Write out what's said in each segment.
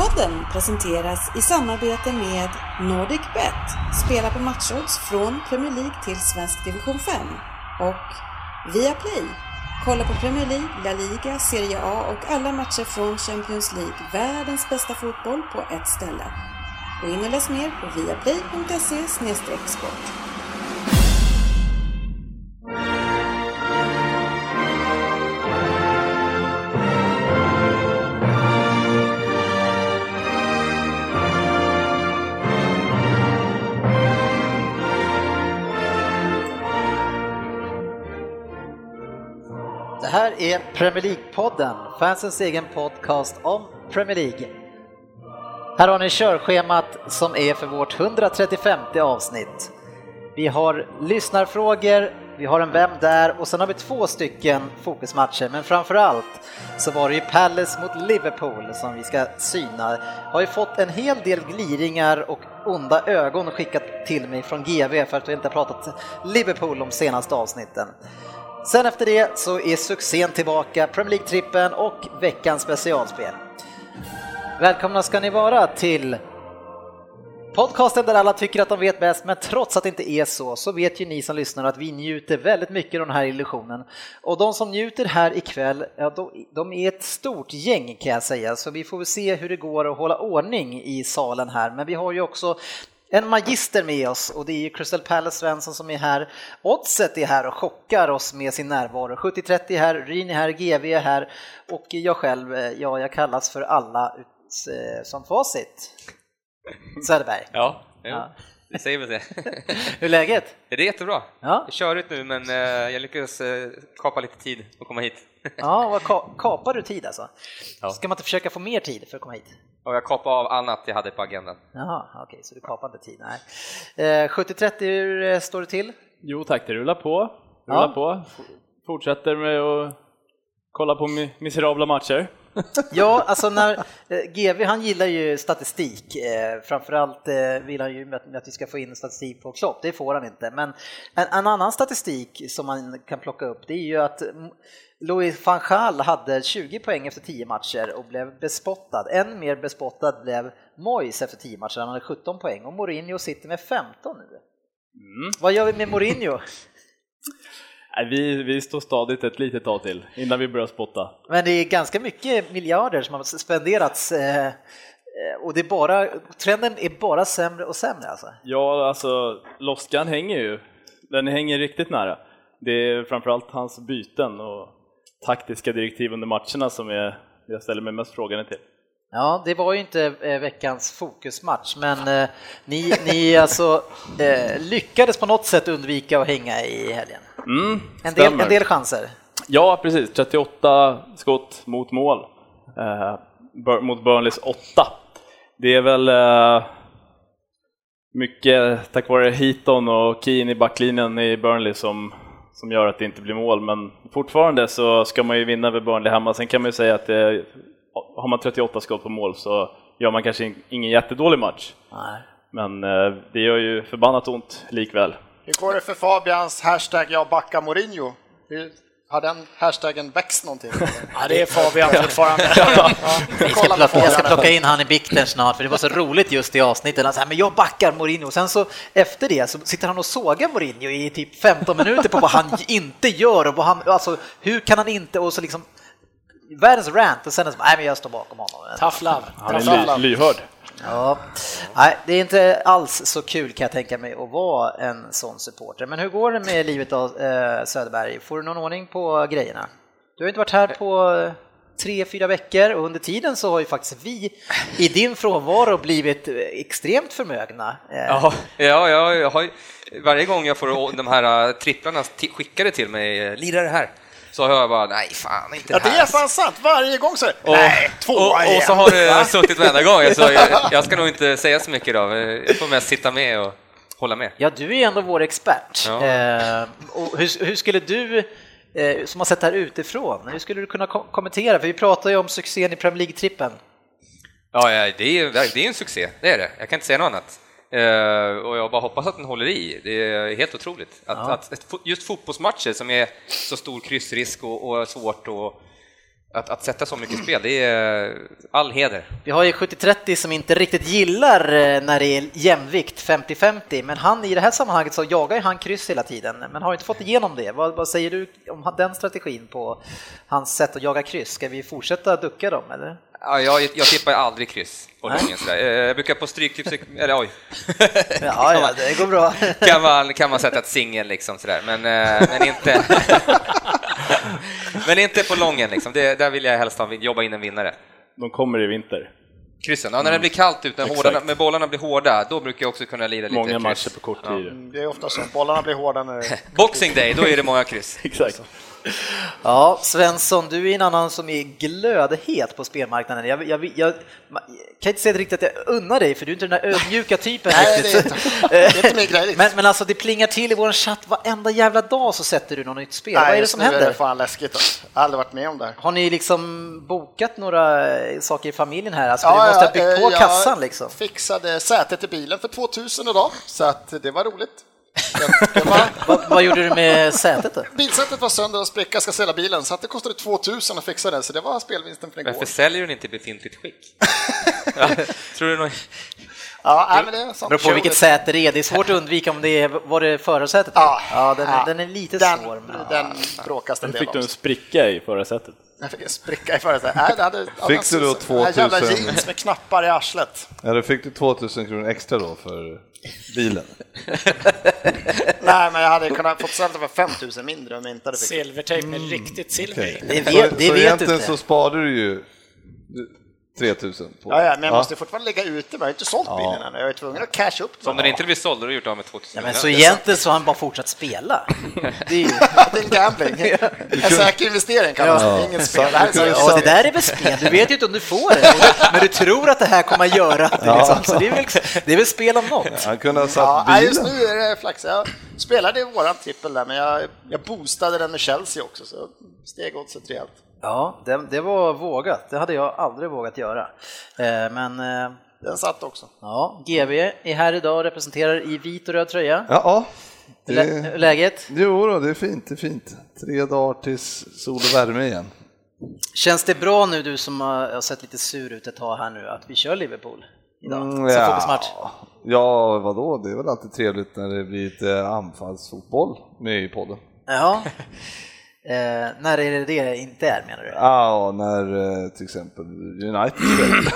Podden presenteras i samarbete med NordicBet. Spela på matchodds från Premier League till svensk division 5. Och Viaplay. Kolla på Premier League, La Liga, Serie A och alla matcher från Champions League. Världens bästa fotboll på ett ställe. Gå in och läs mer på viaplay.se sport. Här är Premier League-podden, fansens egen podcast om Premier League. Här har ni körschemat som är för vårt 135 avsnitt. Vi har lyssnarfrågor, vi har en Vem där och sen har vi två stycken fokusmatcher, men framför allt så var det ju Palace mot Liverpool som vi ska syna. Har ju fått en hel del gliringar och onda ögon skickat till mig från GV för att vi inte har pratat Liverpool de senaste avsnitten. Sen efter det så är succén tillbaka, Premier League-trippen och veckans specialspel. Välkomna ska ni vara till podcasten där alla tycker att de vet bäst, men trots att det inte är så, så vet ju ni som lyssnar att vi njuter väldigt mycket av den här illusionen. Och de som njuter här ikväll, ja, de, de är ett stort gäng kan jag säga, så vi får väl se hur det går att hålla ordning i salen här. Men vi har ju också en magister med oss och det är ju Crystal Palace Svensson som är här. Oddset är här och chockar oss med sin närvaro. 70-30 är här, Ryn är här, GV är här och jag själv, eh, ja, jag kallas för alla eh, som facit. Söderberg. Ja, jo, Ja. det säger väl det. Hur är läget? Det är jättebra. Ja. Jag kör ut nu men eh, jag lyckades eh, kapa lite tid och komma hit. Ja, vad ka- kapar du tid alltså? Ja. Ska man inte försöka få mer tid för att komma hit? Och jag kapade av annat jag hade på agendan. Jaha, okej, så du kapar inte tid? Nej. Eh, 70-30, hur eh, står det till? Jo tack, det rullar på. Rullar Ja. på. Fortsätter med att kolla på mi- miserabla matcher. Ja, alltså när eh, GV han gillar ju statistik, eh, framförallt eh, vill han ju med, med att vi ska få in statistik på Klopp, det får han inte. Men en, en annan statistik som man kan plocka upp det är ju att mm, Louis van Gaal hade 20 poäng efter 10 matcher och blev bespottad. Än mer bespottad blev Moyes efter 10 matcher, han hade 17 poäng och Mourinho sitter med 15 nu. Vad gör vi med Mourinho? Vi, vi står stadigt ett litet tag till innan vi börjar spotta. Men det är ganska mycket miljarder som har spenderats eh, eh, och det är bara, trenden är bara sämre och sämre alltså. Ja, alltså loskan hänger ju. Den hänger riktigt nära. Det är framförallt hans byten och taktiska direktiv under matcherna som är, jag ställer mig mest frågande till. Ja, det var ju inte eh, veckans fokusmatch, men eh, ni, ni alltså eh, lyckades på något sätt undvika att hänga i helgen. Mm, En del, en del chanser. Ja, precis. 38 skott mot mål. Eh, mot Burnleys 8. Det är väl eh, mycket tack vare Heaton och Keane i backlinjen i Burnley som, som gör att det inte blir mål, men fortfarande så ska man ju vinna över Burnley hemma. Sen kan man ju säga att det, har man 38 skott på mål så gör man kanske in- ingen jättedålig match. Nej. Men eh, det gör ju förbannat ont likväl. Hur går det för Fabians hashtag jag backar Mourinho? Hur, har den hashtaggen växt någonting? Ja, det är Fabian fortfarande. Ja, Vi ska plocka, jag ska plocka in han i bikten snart, för det var så roligt just i avsnittet. Han sa, men jag backar Mourinho. Sen så efter det så sitter han och sågar Mourinho i typ 15 minuter på vad han inte gör och vad han, alltså hur kan han inte, och så liksom världens rant och sen så, nej men jag står bakom honom. Tough love. Han är ly, lyhörd. Ja, nej, det är inte alls så kul kan jag tänka mig att vara en sån supporter. Men hur går det med livet då, eh, Söderberg? Får du någon ordning på grejerna? Du har inte varit här på eh, tre, fyra veckor och under tiden så har ju faktiskt vi i din frånvaro blivit eh, extremt förmögna. Eh. Ja, ja, jag har, ju- varje gång jag får de här tripplarna skickade till mig, “lirar lira det här, så har jag bara, nej fan, inte Ja, det här. det är fan sant. Varje gång så Och, nej, två och, och igen. så har det suttit varenda gång, så jag, jag ska nog inte säga så mycket idag, jag får mest sitta med och hålla med. Ja, du är ändå vår expert. Ja. Eh, och hur, hur skulle du, eh, som har sett det här utifrån, hur skulle du kunna ko- kommentera? För vi pratar ju om succén i Premier League-trippen. Ja, ja det, är, det är en succé, det är det. Jag kan inte säga något annat. Eh, och jag bara hoppas att den håller i. Det är helt otroligt. Att, Ja. att just fotbollsmatcher som är så stor kryssrisk och, och svårt och Att, att sätta så mycket spel, det är all heder. Vi har ju 70-30 som inte riktigt gillar eh, när det är jämvikt 50-50, men han i det här sammanhanget så jagar ju han kryss hela tiden, men har inte fått igenom det. Vad, vad säger du om den strategin på hans sätt att jaga kryss? Ska vi fortsätta ducka dem eller? Ja, jag, jag tippar aldrig kryss på lången. Eh, Jag brukar på stryk, typ, eller oj. Ja, ja, det går bra. kan man, kan man sätta ett singel liksom sådär, men, eh, men inte Men inte på lången liksom, det, där vill jag helst ha, jobba in en vinnare. De kommer i vinter. Kryssen, ja, när det blir kallt ute, när, hårda, när bollarna blir hårda, då brukar jag också kunna lira lite Många kryss. matcher på kort tid. Det är ofta så, bollarna blir hårda när Boxing day, då är det många kryss. Exakt. Ja, Svensson, du är en annan som är glödhet på spelmarknaden. Jag, jag, jag, kan inte säga riktigt att jag unnar dig, för du är inte den där ödmjuka typen. Nej, det är riktigt. inte- det är inte riktigt. men, men alltså, det plingar till i vår chatt varenda jävla dag så sätter du något nytt spel. Vad är det just som nu är händer? det fan läskigt. Alltså. Jag har aldrig varit med om det här. Har ni liksom bokat några saker i familjen här? Alltså, du måste ha byggt eh, på jag kassan liksom. fixade sätet i bilen för 2000 idag, så att det var roligt. Vad, vad gjorde du med sätet då? bilsätet var sönder och spricka, ska sälja bilen, så att det kostade 2000 att fixa det, så det var spelvinsten för igår. Varför säljer du den inte i befintligt skick? Ja, Tror du nog... Ja, nej, men det är sånt. Beror på vilket säte det är. Det är svårt att undvika om det är, var det förarsätet? Ja, ja, den, är, ja. den är lite den, svår. Men... Den bråkas det en Sen del fick du en spricka i förra sättet. Jag fick en spricka i förarsätet. Nej, det hade, ja, Fick du då den- den här jävla 2000? jeans med knappar i arslet. Ja, då fick du 2000 kronor extra då för bilen. Nej, men jag hade kunnat fått sälja för 5000 mindre om jag inte hade det. Silvertejp med riktigt silver i. Det vet, så, det så vet du egentligen inte. så sparade du ju 3000 på Ja, ja, men jag måste fortfarande ligga ute, men jag har inte sålt bilen än. Jag är tvungen att casha upp Så om den. den inte blir såld, då har du gjort av med 2000 Ja, men så egentligen så har han bara fortsatt spela. Det är ju... Det är en gambling. En säker investering kallas det. Inget spel. Det Ja, det där är väl spel, du vet ju inte om du får det, men du tror att det här kommer att göra det. Liksom. Så det, är väl, det är väl spel om något. Han kunde ha Ja, satt nej, just bilen. nu är det flax. Jag spelade i våran trippel där, men jag, jag boostade den med Chelsea också, så steg oddset rejält. Ja, det, det var vågat. Det hade jag aldrig vågat göra. Eh, Men eh, Den satt också. ja, GV är här idag och representerar i vit och röd tröja. Ja, ja. Lä- Det, Läget? jo då, det är fint, det är fint. Tre dagar tills sol och värme igen. Känns det bra nu du som har sett lite sur ut ett tag här nu att vi kör Liverpool idag Mm, ja. fokusmatch? Ja, vadå, det är väl alltid trevligt när det blir lite anfallsfotboll med i podden. Ja. Eh, när är det det inte är menar du? Ja, när eh, till exempel United spelar.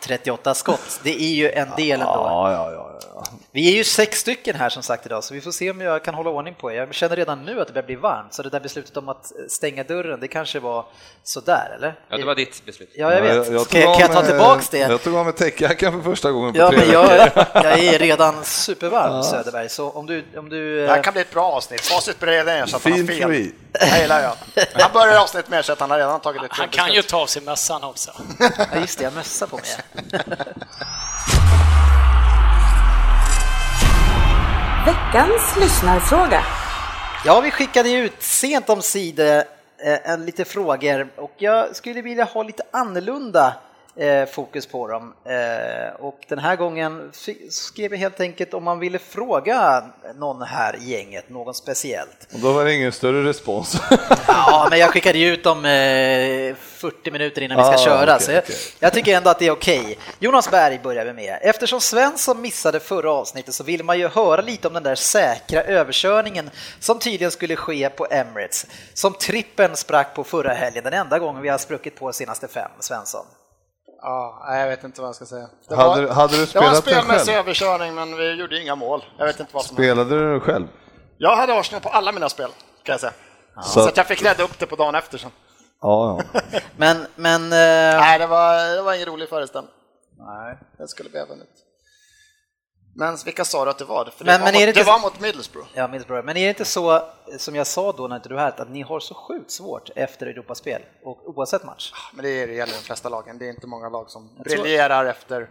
38 skott, det är ju en del ändå. Ja, ja, ja, ja. Vi är ju sex stycken här som sagt idag, så vi får se om jag kan hålla ordning på er. Jag känner redan nu att det börjar bli varmt, så det där beslutet om att stänga dörren, det kanske var sådär, eller? Ja, det var ditt beslut. Ja, jag vet. Ja, jag, av kan jag ta mig- tillbaks det? Jag tog av mig täckjackan för första gången på Ja, tre men jag, jag är redan supervarm Söderberg, så om du... Om du Det här kan bli ett bra avsnitt. Facit bredvid er så att han har fel. free. Det gillar jag. Han börjar avsnittet med så att han har redan tagit ett Han kan ju beslut. ta av sig mössan också. Ja, just det, jag har mössa på mig. Veckans lyssnarfråga. Ja, vi skickade ut sent om sidor eh, en lite frågor och jag skulle vilja ha lite annorlunda eh, fokus på dem. Eh, och den här gången skrev jag helt enkelt om man ville fråga någon här i gänget, någon speciellt. Och då var det ingen större respons. Ja, men jag skickade ju ut dem eh, 40 minuter innan vi ska Ah, köra, okej, så jag, okej. jag tycker ändå att det är okej. Jonas Berg börjar vi med. Eftersom Svensson missade förra avsnittet så vill man ju höra lite om den där säkra överkörningen som tydligen skulle ske på Emirates, som trippen sprack på förra helgen, den enda gången vi har spruckit på senaste fem, Svensson. Ja, jag vet inte vad jag ska säga. Det Hade, var, hade du det var en spelat den spelmässig överkörning, men vi gjorde inga mål. Jag vet inte vad som hände. Spelade du den själv? Jag hade Arsenal på alla mina spel, kan jag säga. Så, Så- att jag fick rädda upp det på dagen efter sen. Ja, ja. Men, men eh, Nej, det var, det var ingen rolig föreställning. Nej, det skulle vi ha vunnit. Men vilka sa du att det var? För det, Men- var, men mot, det det var mot Middlesbrough. Ja, Middlesbrough. Men är det inte så, som jag sa då när inte du var här, att ni har så sjukt svårt efter Europaspel, och oavsett match? Men det är det gäller de flesta lagen. Det är inte många lag som Jag tror- briljerar efter,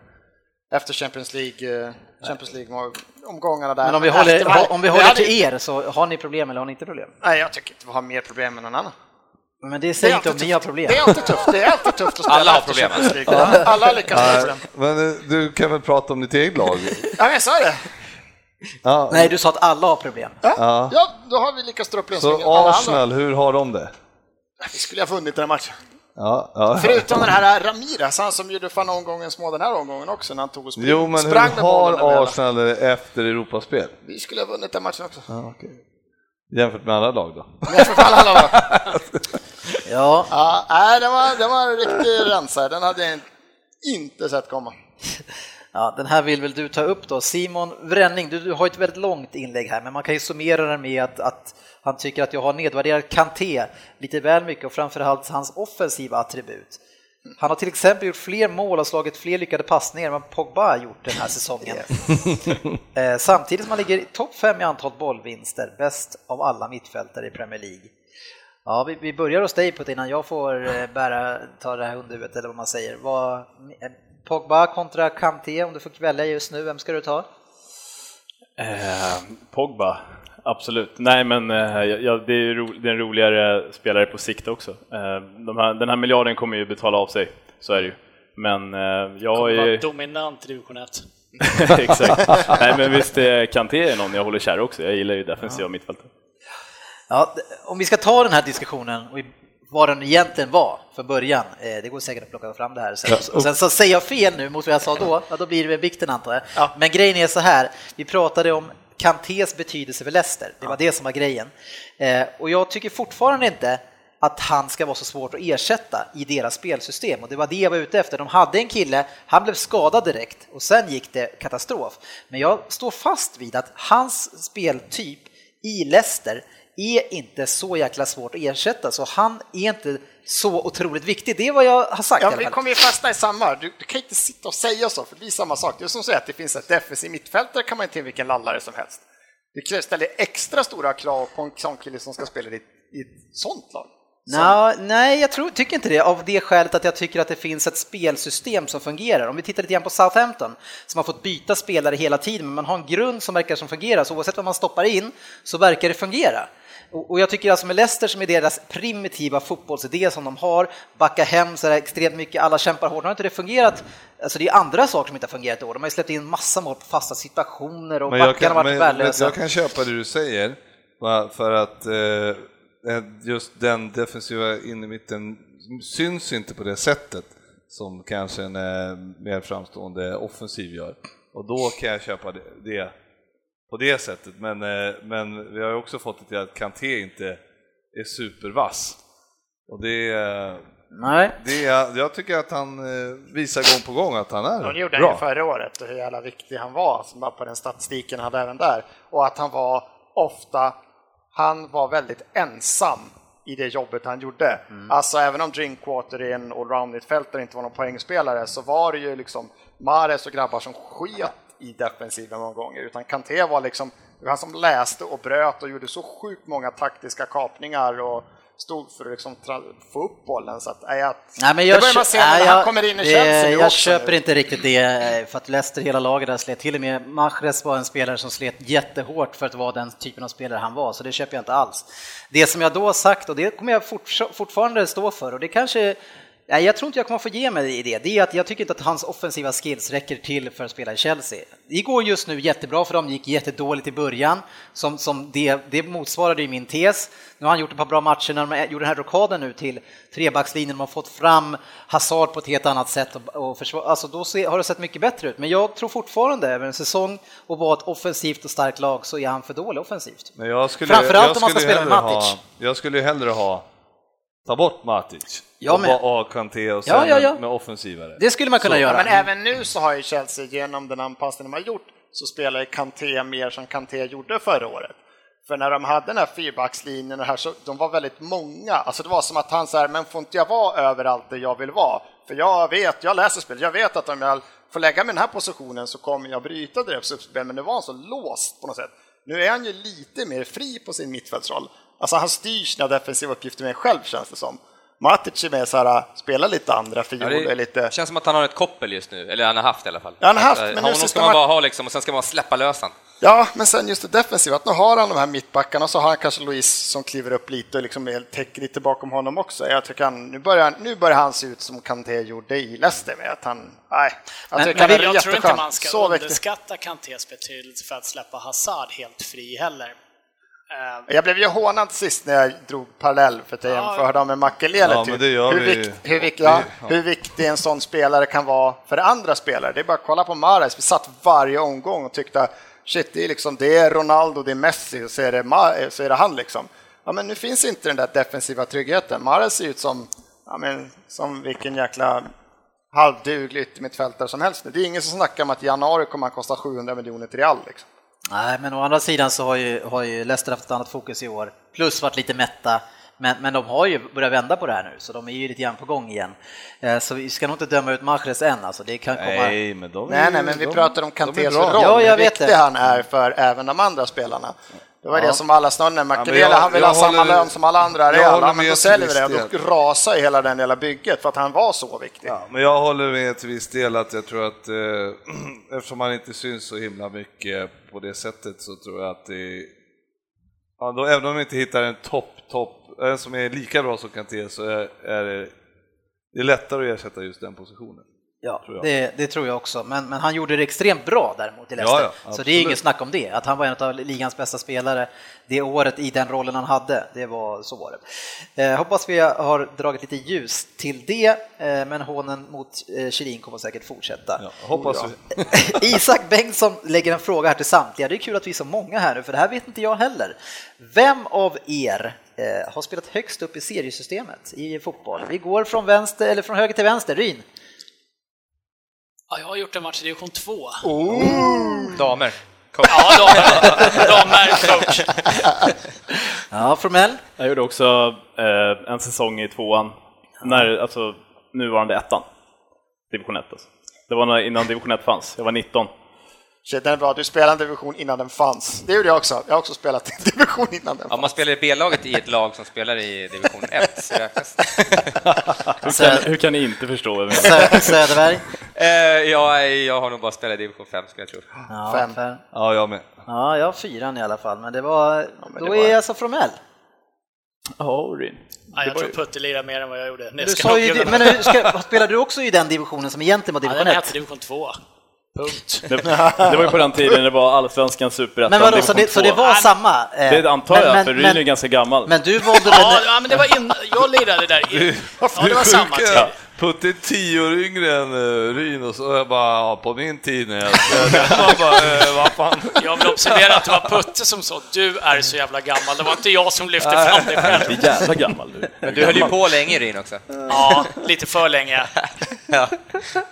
efter Champions League, eh, Champions League-omgångarna där. Men om vi håller, om vi håller till er, så har ni problem eller har ni inte problem? Nej, jag tycker inte vi har mer problem än någon annan. Men det Det säger är inte om alltid ni har problem. Det är alltid tufft. Det är alltid tufft att spela Alla har problem. League. Alla lyckas med problem. Men eh, du kan väl prata om ditt eget lag? Ja, men jag sa det. Ja. Nej, du sa att alla har problem. Ja, ja då har vi lyckats dra upp Så lösningen. Alla andra. Arsenal, hur har de det? Vi skulle ha vunnit den här matchen. Ja, ja. Förutom den här Ramirez, han som gjorde fan omgången små den här omgången också när han tog och sprang, Jo, men sprang hur med har. Arsenal efter Europaspel? Vi skulle ha vunnit den matchen också. Ja, okej. Jämfört med andra lag då? För fan, alla lag. Ja, Ja, nej, det var, det var en riktig rensare, den hade jag inte sett komma. Ja, den här vill väl du ta upp då. Simon Wrenning, du, du har ett väldigt långt inlägg här, men man kan ju summera den med att, att han tycker att jag har nedvärderat Kanté lite väl mycket och framförallt hans offensiva attribut. Han har till exempel gjort fler mål och slagit fler lyckade passningar än vad Pogba har gjort den här säsongen. Eh, Samtidigt som han ligger i topp fem i antal bollvinster, bäst av alla mittfältare i Premier League. Ja, vi, vi börjar hos dig Putte innan jag får eh, bära, ta det här hundhuvudet eller vad man säger. Vad, eh, Pogba kontra Kanté, om du får välja just nu, vem ska du ta? Eh, Pogba, absolut. Nej, men eh, ja, det är ju ro, det är en roligare spelare på sikt också. Eh, de här, den här miljarden kommer ju betala av sig, så är det ju. Men eh, jag vara är... dominant i division 1. Exakt. Nej, men visst, eh, Kanté är någon jag håller kär också. Jag gillar ju defensiva mittfältare. Ja, om vi ska ta den här diskussionen och vad den egentligen var för början, eh, det går säkert att plocka fram det här sen. Och sen så säger jag fel nu mot vad jag sa då, ja, då blir det väl vikten antar jag. Men grejen är så här, vi pratade om Kantés betydelse för Leicester, det var det som var grejen. Eh, Och jag tycker fortfarande inte att han ska vara så svårt att ersätta i deras spelsystem och det var det jag var ute efter. De hade en kille, han blev skadad direkt och sen gick det katastrof. Men jag står fast vid att hans speltyp i Leicester är inte så jäkla svårt att ersätta, så han är inte så otroligt viktig. Det är vad jag har sagt Ja, vi kommer ju fastna i samma. Du, du kan inte sitta och säga så, för det blir samma sak. Det är som att säga att det finns ett defensiv mittfältare kan man inte till vilken lallare som helst. Det ställer extra stora krav på en sån kille som ska spela i, i ett sånt lag. Nå, nej, jag tror, tycker inte det, av det skälet att jag tycker att det finns ett spelsystem som fungerar. Om vi tittar lite grann på Southampton, som har fått byta spelare hela tiden, men man har en grund som verkar som fungerar, så oavsett vad man stoppar in så verkar det fungera. Och jag tycker alltså med Leicester som är deras primitiva fotbollsidé som de har, backa hem så där extremt mycket, alla kämpar hårt, har inte det fungerat? Alltså det är andra saker som inte har fungerat i år. De har ju släppt in massa mål på fasta situationer och Men backarna har varit värdelösa. jag kan köpa det du säger, för att eh, just den defensiva innermitten syns inte på det sättet som kanske en eh, mer framstående offensiv gör. Och då kan jag köpa det, det på det sättet, men, eh, men vi har ju också fått det till att Kanté inte är supervass. Och det, är- Nej. det är, jag tycker att han eh, visar gång på gång att han är De gjorde han ju bra. förra året och hur jävla viktig han var, alltså bara på den statistiken han hade även där. Och att han var ofta, han var väldigt ensam i det jobbet han gjorde. Alltså även om Drinkwater är en allround-mittfältare inte var någon poängspelare så var det ju liksom Mares och grabbar som sket i defensiven många gånger. Utan Kanté var liksom, det var han som läste och bröt och gjorde så sjukt många taktiska kapningar och stod för att liksom få upp bollen. Så att, nej, jag, Nej, men jag, det börjar man se när han kommer in i Chelsea nu Jag också köper nu. inte riktigt det, eh, för att Leicester, hela laget där slet till och med Mahrez var en spelare som slet jättehårt för att vara den typen av spelare han var, så det köper jag inte alls. Det som jag då sagt, och det kommer jag fortfarande stå för, och det kanske Nej, jag tror inte jag kommer få ge mig i det. Det är att jag tycker inte att hans offensiva skills räcker till för att spela i Chelsea. Det går just nu jättebra för dem, gick jättedåligt i början, som, som det, det motsvarade ju min tes. Nu har han gjort ett par bra matcher när de gjorde den här rockaden nu till trebackslinjen, de har fått fram Hazard på ett helt annat sätt och, och försvar, alltså då se, har det sett mycket bättre ut. Men jag tror fortfarande, över en säsong och vara ett offensivt och starkt lag, så är han för dålig offensivt. Men jag skulle, Framförallt jag om man ska spela med Matic. Ha, jag skulle hellre ha, ta bort Matic Jag och med. bara ha Kanté och Ja, sen ja, ja. med offensivare. Det skulle man kunna Så. göra. Ja, men även nu så har ju Chelsea genom den anpassning de har gjort så spelar ju Kanté mer som Kanté gjorde förra året. För när de hade den här fyrbackslinjen och här så de var väldigt många. Alltså det var som att han säger, men får inte jag vara överallt där jag vill vara? För jag vet, jag läser spel, jag vet att om jag får lägga mig i den här positionen så kommer jag bryta deras uppspel, men nu var han så låst på något sätt. Nu är han ju lite mer fri på sin mittfältsroll. Alltså han styr sina defensiva uppgifter mer själv känns det som. Matic är med så här, spelar lite andra Ja, fioler, det lite... känns som att han har ett koppel just nu, eller han har haft i alla fall. Ja, han har haft, Att, eh, men nu honom ska man bara ha liksom, och sen ska man släppa lös han. Ja, men sen just det defensiva, att nu har han de här mittbackarna och så har han kanske Louise som kliver upp lite och liksom är- täcker lite bakom honom också. Jag tycker han, nu, börjar, nu börjar han se ut som Kanté gjorde i Leicester med att han, nej. Jag, Men- men Jag tror inte man ska Så underskatta Kantés betydelse för att släppa Hazard helt fri heller. Eh, Jag blev ju hånad sist när jag drog parallell för att jag jämförde dem med Makelele. Ja, typ. hur, vi- vikt, hur, vikt, vi- ja, ja. hur viktig en sån spelare kan vara för andra spelare. Det är bara att kolla på Mahrez. Vi satt varje omgång och tyckte shit, det är, liksom, det är Ronaldo, det är Messi och så är det, Ma- så är det han liksom. Ja, men nu finns inte den där defensiva tryggheten. Mahrez ser ut som, ja, men, som vilken jäkla halvduglig yttermittfältare som helst. Det är ingen som snackar om att i januari kommer han kosta 700 miljoner till Real. Liksom. Nej, men å andra sidan så har ju, har ju Leicester haft ett annat fokus i år, plus varit lite mätta. Men, men de har ju börjat vända på det här nu, så de är ju lite grann på gång igen. Eh, Så vi ska nog inte döma ut Mahrez än, alltså. det kan komma... Nej, men de är Nej, nej, men vi de- pratar om Kantés roll, Ja, jag hur vet viktig det. han är för även de andra spelarna. Det var Ja. det som alla snarare när Makelele, jag- han vill ha samma håller- lön som alla andra Real, ja, men med då säljer det. Då rasar ju hela den hela bygget för att han var så viktig. Ja, men jag håller med till viss del att jag tror att eh, eftersom han inte syns så himla mycket på det sättet så tror jag att det ja, då, även om vi inte hittar en topp, topp, en som är lika bra som Kanté så är, är det, är lättare att ersätta just den positionen. Ja, det, det tror jag också. Men, men han gjorde det extremt bra däremot i Leicester. Ja, ja, så det är inget snack om det. Att han var en av ligans bästa spelare det året i den rollen han hade, det var så var det. Eh, hoppas vi har dragit lite ljus till det, eh, men hånen mot eh, kommer säkert fortsätta. Ja, hoppas vi. Isak Bengtsson lägger en fråga här till samtliga. Det är kul att vi är så många här nu, för det här vet inte jag heller. Vem av er eh, har spelat högst upp i seriesystemet i fotboll? Vi går från, vänster, eller från höger till vänster. Ryn? Ja, jag har gjort en match i division 2. Damer. Coach. Ja, damer, damer coach. Ja, Formell? Jag gjorde också eh, en säsong i tvåan, när, alltså nuvarande ettan, division 1 alltså. Det var när, innan division 1 fanns, jag var 19. Shit, den är bra. Du spelade en division innan den fanns. Det gjorde jag också. Jag har också spelat en division innan den Ja, fanns. man spelar i B-laget i ett lag som spelar i division 1. Så räknas det. Hur Så- kan, hur kan ni inte förstå vad jag? Sö- Söderberg? Eh, jag, jag har nog bara spelat i division 5 skulle jag tro. Ja, Fem. fem. Ja, jag med. Ja, jag har fyran i alla fall, men det var... men då det är var- alltså Formell. Ja, Ryn. Ja, jag tror Putte lirar mer än vad jag gjorde. Nej, Du sa ju, men hur ska, spelar du också i den divisionen som egentligen var Ja, division den 1? hette division 2. Punkt. Det, det var ju på den tiden det var allsvenskan, superettan, Men vadå, så det, så det 2. var samma? eh, Det antar men- jag, men- för Ryn är ganska gammal. Men du valde väl... ja, men det var in, jag lirade där. In, ja, det var samma tid. Ja, Putte är tio år yngre än uh, Ryn och så jag bara, ja, på min tid när jag man bara, eh, vad fan. Jag vill observera att det var Putte som sa du är så jävla gammal. Det var inte jag som lyfte fram det själv. Du är jävla gammal du. Men du höll ju på länge Ryn också. Ja, lite för länge. Ja,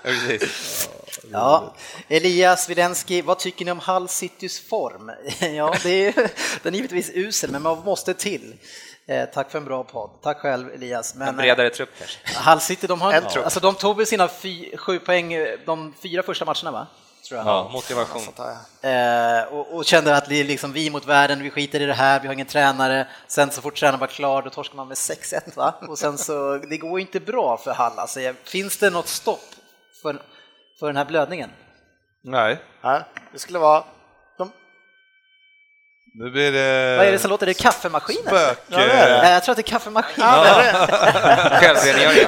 precis. Ja, Elias Widenski, vad tycker ni om Hull Citys form? Ja, det är, den är givetvis usel, men man måste till. Eh, tack för en bra podd. Tack själv Elias. Men, En bredare trupp kanske. eh, Hull City, de, har, En alltså, de tog väl sina fy, sju poäng eh, de fyra första matcherna, va? Tror jag. Ja, motivation. Eh, och, och kände att det är liksom vi mot världen, vi skiter i det här, vi har ingen tränare. Sen så fort tränaren var klar, då torskar man med 6-1 va? Och sen så, det går inte bra för Hall alltså. Finns det något stopp för, för den här blödningen? Nej, Ja, det skulle vara... De, nu blir det... Vad är det som låter? Det är kaffemaskinen? Spök... Ja, det är det. Eh, jag tror att det är kaffemaskinen. ja. Självrengöring.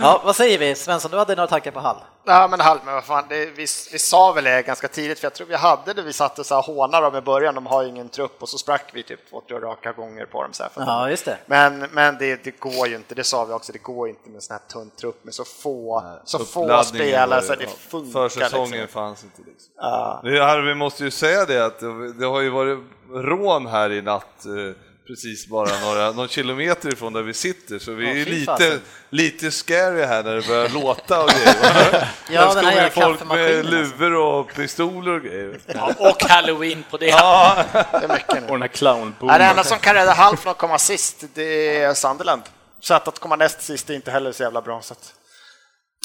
Ja, vad säger vi? Svensson, du hade några tankar på Hall? Ja, men halv, men vad fan, det, vi, vi sa väl det ganska tidigt, för jag tror vi hade det, vi satte så här hånar dem i början, de har ju ingen trupp, och så sprack vi typ två, tre raka gånger på dem. Så här, för att Ja, just det. Men, men det, det går ju inte, det sa vi också, det går inte med en sån här tunn trupp med så få, så få spelare så ju- det funkar. Försäsongen Liksom. fanns inte. Liksom. Ja. Här, vi måste ju säga det att det, det har ju varit rån här i natt eh, precis bara några, någon kilometer ifrån där vi sitter så vi Ja, är lite, fasen. lite scary här när det börjar låta och grejer. Ja, den här står ju jävla folk med luvor och pistoler och grejer. Ja, och halloween på det. Det är mycket nu. Och den här Ja, clownboomen. det enda som kan rädda Hall från att komma sist, det är Sunderland. Så att, att komma näst sist är inte heller så jävla bra. Så att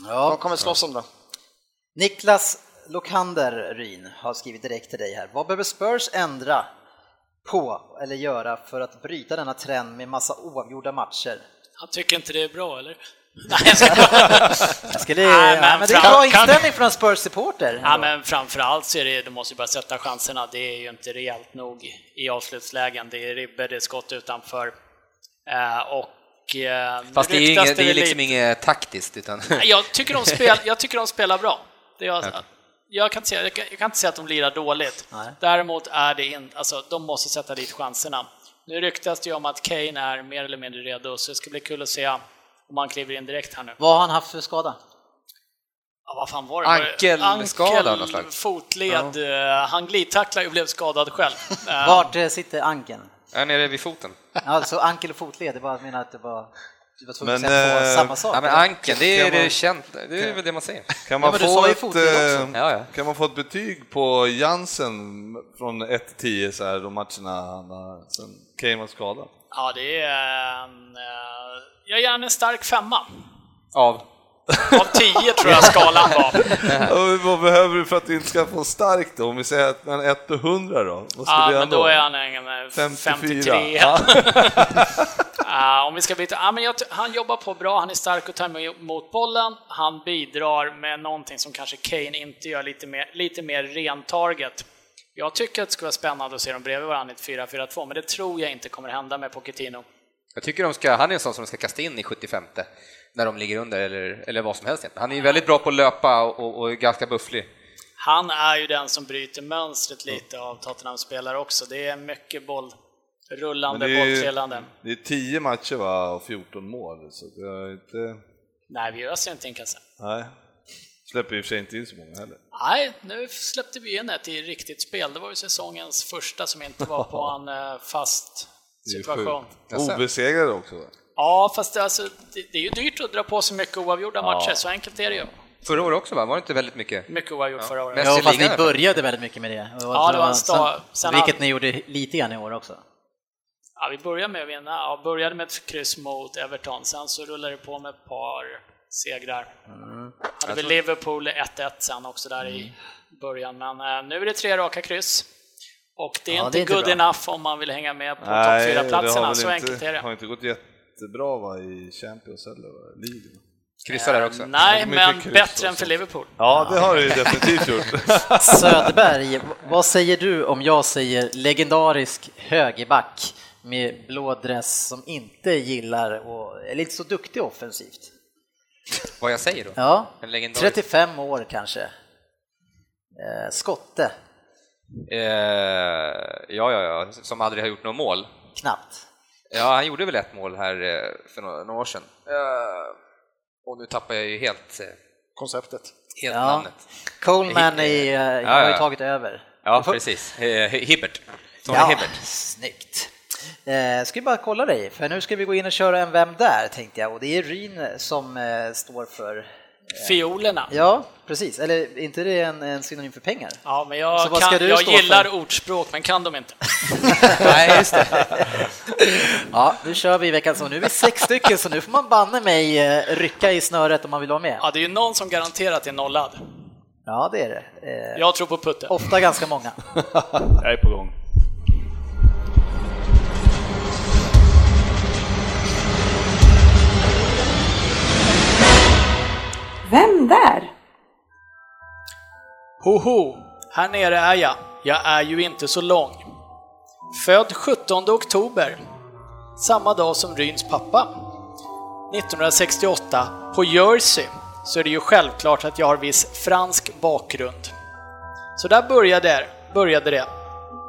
de Ja. kommer slåss om det. Niklas Lokander Ryn har skrivit direkt till dig här. Vad behöver Spurs ändra på eller göra för att bryta denna trend med massa oavgjorda matcher? Han tycker inte det är bra, eller? Nej, jag ska. Jag skulle, Nej, ja, men men det är en bra kan- inställning från en Spurs-supporter. Ja, men framförallt så är det, du måste ju bara sätta chanserna. Det är ju inte rejält nog i avslutslägen. Det är ribber, det är skott utanför. Eh, och... Eh, Fast det är, ju inget, det är liksom lite- inget taktiskt utan... Jag tycker de, spel, jag tycker de spelar bra. Det gör jag. Jag kan, inte säga, jag, kan, jag kan inte säga att de lirar dåligt. Nej. Däremot är det inte, alltså de måste sätta dit chanserna. Nu ryktas det ju om att Kane är mer eller mindre redo, så det ska bli kul att se om han kliver in direkt här nu. Vad har han haft för skada? Ja, vad fan var det? Ankelskada Ankel, slag. fotled, eh, han glidtacklade och blev skadad själv. Vart eh, sitter ankeln? Är nere vid foten. Alltså ankel och fotled, det var jag menar att det var du var tvungen Men, att säga eh, samma sak. Ja, men ankeln, det är man- det känt. Det är väl det man säger. Kan man, du få ett, eh, Ja, ja. kan man få ett betyg på Jansen från 1 till 10 så här, de matcherna han har, sen Kane var skadad? Ja, det är en... eh, Jag ger en stark femma. Av? Av tio tror jag skalan var. Och vad behöver du för att du inte ska få starkt då? Om vi säger att han är 1 till 100 då? Vad skulle Ja, men då är han en eh, 54. 53. Ja. Om vi ska byta, ja, men jag, han jobbar på bra, han är stark och tar emot bollen, han bidrar med någonting som kanske Kane inte gör, lite mer, lite mer ren target. Jag tycker att det skulle vara spännande att se dem bredvid varandra i ett 4-4-2, men det tror jag inte kommer hända med Pochettino. Jag tycker de ska, han är en sån som de ska kasta in i 75 när de ligger under eller, eller vad som helst. Han är ju väldigt bra på att löpa och, och, och är ganska bufflig. Han är ju den som bryter mönstret lite av Tottenham-spelare också. Det är mycket boll, rullande, det är bolltrillande. Det är 10 matcher va, och 14 mål, så det är inte... Nej, vi öser inte in kassen. Nej. Släpper i och för sig inte in så många heller. Nej, nu släppte vi in ett i riktigt spel. Det var ju säsongens första som inte var på en eh, fast situation. Obesegrade också va? Ja, fast det, alltså, det, det är ju dyrt att dra på sig mycket oavgjorda matcher, så enkelt är det ju. Förra året också va? Var det inte väldigt mycket? Mycket oavgjort förra året. Ja, fast ni började väldigt mycket med det. Ja, det var en sta- sen Vilket hade- ni gjorde lite grann i år också. Ja, vi började med att vinna. Ja, började med ett kryss mot Everton, sen så rullade det på med ett par segrar. Mm. Hade vi Liverpool 1-1 sen också där i början, men eh, nu är det tre raka kryss. Och det är Ja, inte det är inte good bra. enough om man vill hänga med på topp Nej, det har 4-platserna, väl så inte, enkelt är det. har inte gått jättebra va, i Champions eller va? League. Kryssa där också. Nej, Mycket men bättre än för Liverpool. Ja, det har du ju definitivt gjort. Söderberg, vad säger du om jag säger legendarisk högerback med blå dress som inte gillar och är lite så duktig offensivt? Vad jag säger då? Ja, En legendarisk- 35 år kanske. Eh, skotte, Eh, ja, ja, ja, som aldrig har gjort något mål. knappt. Ja, han gjorde väl ett mål här eh, för några, år sedan. Eh, och nu tappar jag ju helt, eh, Konceptet. helt Ja. namnet. Coleman i, eh, har ja, ju ja. tagit över. Ja, precis. Hibbert. Tony Ja, Hibbert. snyggt. Eh, ska vi bara kolla dig, för nu ska vi gå in och köra en Vem där? tänkte jag och det är Ryn som eh, står för Fiolerna. Ja, precis. Eller inte det en, en synonym för pengar? Ja, men jag, kan, du jag gillar för? ordspråk, men kan de inte. Nej, just det. Ja, nu kör vi i veckan så nu är vi sex stycken så nu får man banne mig eh, rycka i snöret om man vill vara med. Ja, det är ju någon som garanterat är nollad. Ja, det är det. Eh, Jag tror på Putte. Ofta ganska många. Jag är på gång. Vem där? Hoho, här nere är jag. Jag är ju inte så lång. Född 17 oktober, samma dag som Ryns pappa. 1968, på Jersey, så är det ju självklart att jag har viss fransk bakgrund. Så där började, började det.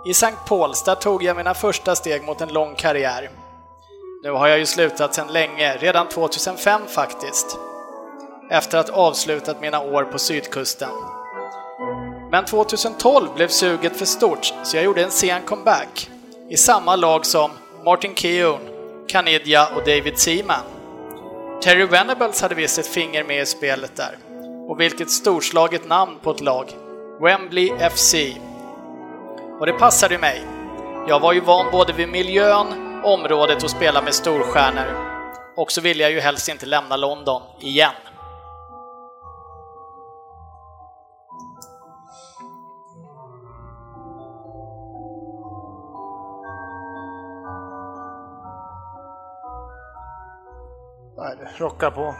I Sankt Pauls, där tog jag mina första steg mot en lång karriär. Nu har jag ju slutat sedan länge, redan 2005 faktiskt. Efter att avslutat mina år på sydkusten. Men 2012 blev suget för stort, så jag gjorde en sen comeback. I samma lag som Martin Keown, Canidia och David Seaman. Terry Venables hade visst ett finger med i spelet där. Och vilket storslaget namn på ett lag. Wembley FC. Och det passade ju mig. Jag var ju van både vid miljön, området och spela med storstjärnor. Och så ville jag ju helst inte lämna London igen. Rockar på.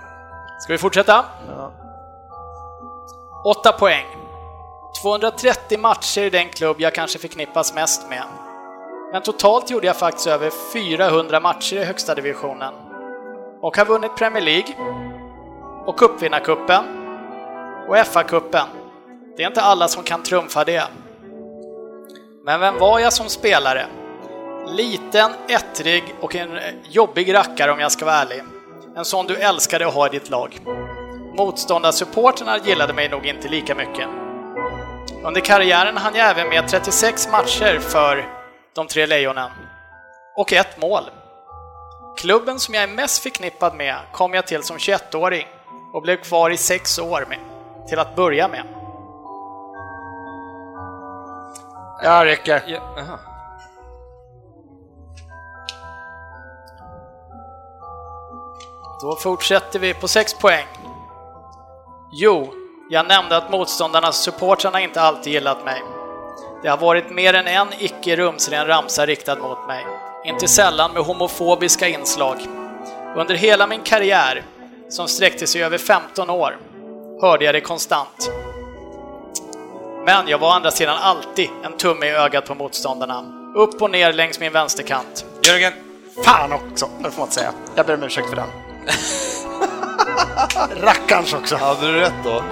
Ska vi fortsätta? Ja. 8 poäng. 230 matcher i den klubb jag kanske förknippas mest med. Men totalt gjorde jag faktiskt över 400 matcher i högsta divisionen. Och har vunnit Premier League och cupvinnarcupen och FA-cupen. Det är inte alla som kan trumfa det. Men vem var jag som spelare? Liten, ettrig och en jobbig rackare om jag ska vara ärlig. En sån du älskade att ha i ditt lag. Motståndarsupporterna gillade mig nog inte lika mycket. Under karriären hann jag även med 36 matcher för de tre lejonen. Och ett mål. Klubben som jag är mest förknippad med kom jag till som 21-åring och blev kvar i sex år med, till att börja med. Ja, räcker. Ja, aha. Då fortsätter vi på 6 poäng. Jo, jag nämnde att motståndarnas supportrarna inte alltid gillat mig. Det har varit mer än en icke rumsren ramsa riktad mot mig. Inte sällan med homofobiska inslag. Under hela min karriär, som sträckte sig över 15 år, hörde jag det konstant. Men jag var å andra sidan alltid en tumme i ögat på motståndarna. Upp och ner längs min vänsterkant. Jörgen, Fan också, det får man inte säga. Jag ber om ursäkt för den. Rackarns också. Hade du rätt då?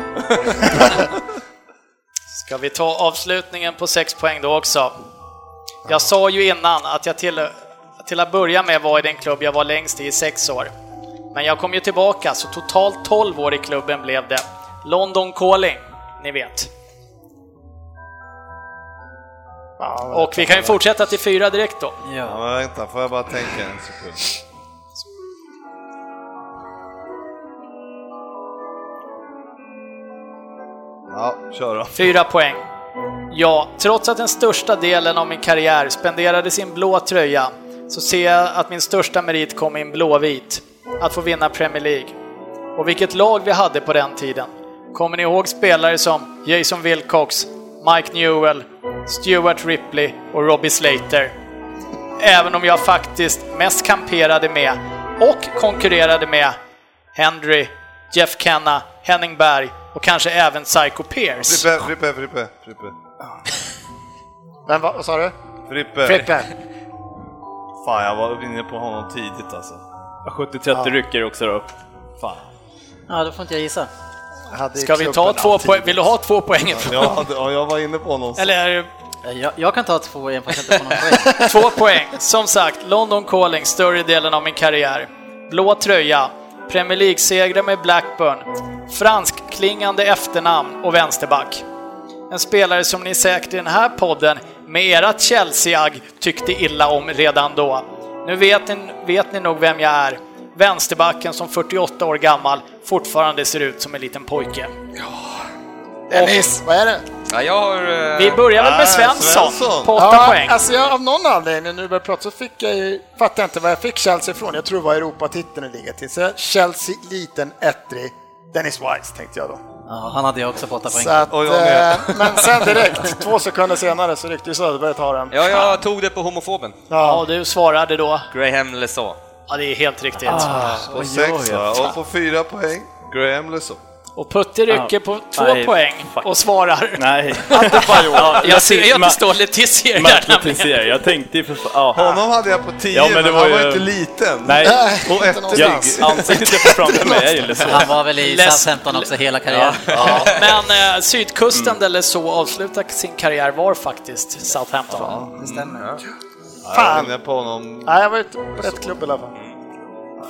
Ska vi ta avslutningen på 6 poäng då också? Jag sa ju innan att jag till, till att börja med var i den klubb jag var längst i i sex år. Men jag kom ju tillbaka, så totalt 12 år i klubben blev det. London Calling, ni vet. Ja, Och vi kan ju fortsätta till fyra direkt då. Ja, Ja. men vänta, får jag bara tänka en sekund? Ja, kör då. Fyra poäng. Ja, trots att den största delen av min karriär spenderades i en blå tröja så ser jag att min största merit kom i en blåvit. Att få vinna Premier League. Och vilket lag vi hade på den tiden. Kommer ni ihåg spelare som Jason Wilcox, Mike Newell, Stuart Ripley och Robbie Slater? Även om jag faktiskt mest kamperade med och konkurrerade med Henry, Jeff Kenna, Henning Berg och kanske även Psycho Pierce. Frippe, Frippe, Frippe, Frippe. Men vad, vad sa du? Frippe. Frippe. Fan, jag var inne på honom tidigt alltså. 70-30 rycker också då. Fan. ja, då får inte jag gissa. Ska vi ta två poäng? Vill du ha två poäng? Ja, ja, jag var inne på honom. Eller är det Jag, jag kan ta två igen fast jag inte får någon poäng. två poäng? Som sagt, London Calling större delen av min karriär. Blå tröja, Premier League-segrar med Blackburn, franskklingande efternamn och vänsterback. En spelare som ni säkert i den här podden med ert Chelsea-agg tyckte illa om redan då. Nu vet ni, vet ni nog vem jag är. Vänsterbacken som 48 år gammal fortfarande ser ut som en liten pojke. Dennis, vad är det? ja, jag har... eh, Vi börjar väl med Ah, Svensson, Svensson. på 8 Ja, poäng. alltså jag, av någon anledning, nu börjar prata, så fick jag ju, fattar jag inte vad jag fick Chelsea ifrån. Jag tror det var Europatiteln det ligger till. Så Chelsea, liten, ettrig, Dennis Wise tänkte jag då. Ja, han hade jag också på åtta poäng. Så att, Och jag med. eh, men sen direkt, två sekunder senare, så ryckte ju Söderberg ta den. Ja, jag tog det på homofoben. Ja, du svarade då. Graham Lesaux. Ja, det är helt riktigt. På sex va? Och på fyra poäng, Graham Lesaux. Och Putte rycker på två Nej, poäng fuck. och svarar. Nej. Ja, jag ser ju att det står Letizier där. Jag. Jag tänkte ju för ja. Honom hade jag på tio, Ja, men men, det var han var ju- inte liten. Nej, Och ett jag, ansiktet på framför mig så. Han var väl i Southampton också hela karriären. Men eh, sydkusten eller så avslutar sin karriär var faktiskt Southampton. Det stämmer. Jag var Fan! inne på honom. Nej, jag var ute på rätt klubb i alla fall.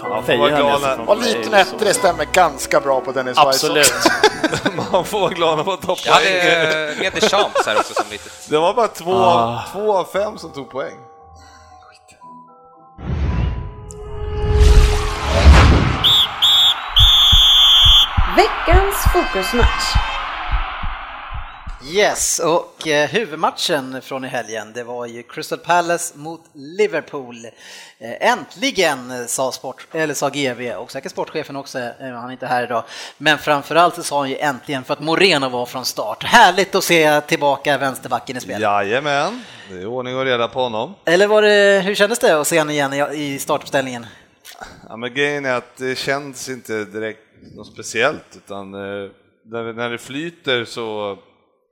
Fan, får vara glad när- Och liten ettrig stämmer ganska bra på Dennis Absolut. Man får vara glad när man tar Jag hade poäng. eh, med Deschamps här också som litet. Det var bara två, av, två av fem som tog poäng. Veckans fokusmatch. Yes, och eh, huvudmatchen från i helgen, det var ju Crystal Palace mot Liverpool. Eh, äntligen, eh, sa, sport, eller sa GV och säkert sportchefen också, eh, han är inte här idag. Men framförallt så sa han ju äntligen för att Moreno var från start. Härligt att se tillbaka vänsterbacken i spel. Jajamän, det är ordning och reda på honom. Eller var det, hur kändes det att se honom igen i- i startuppställningen? Ja, men grejen är att det känns inte direkt något speciellt, utan när det flyter så,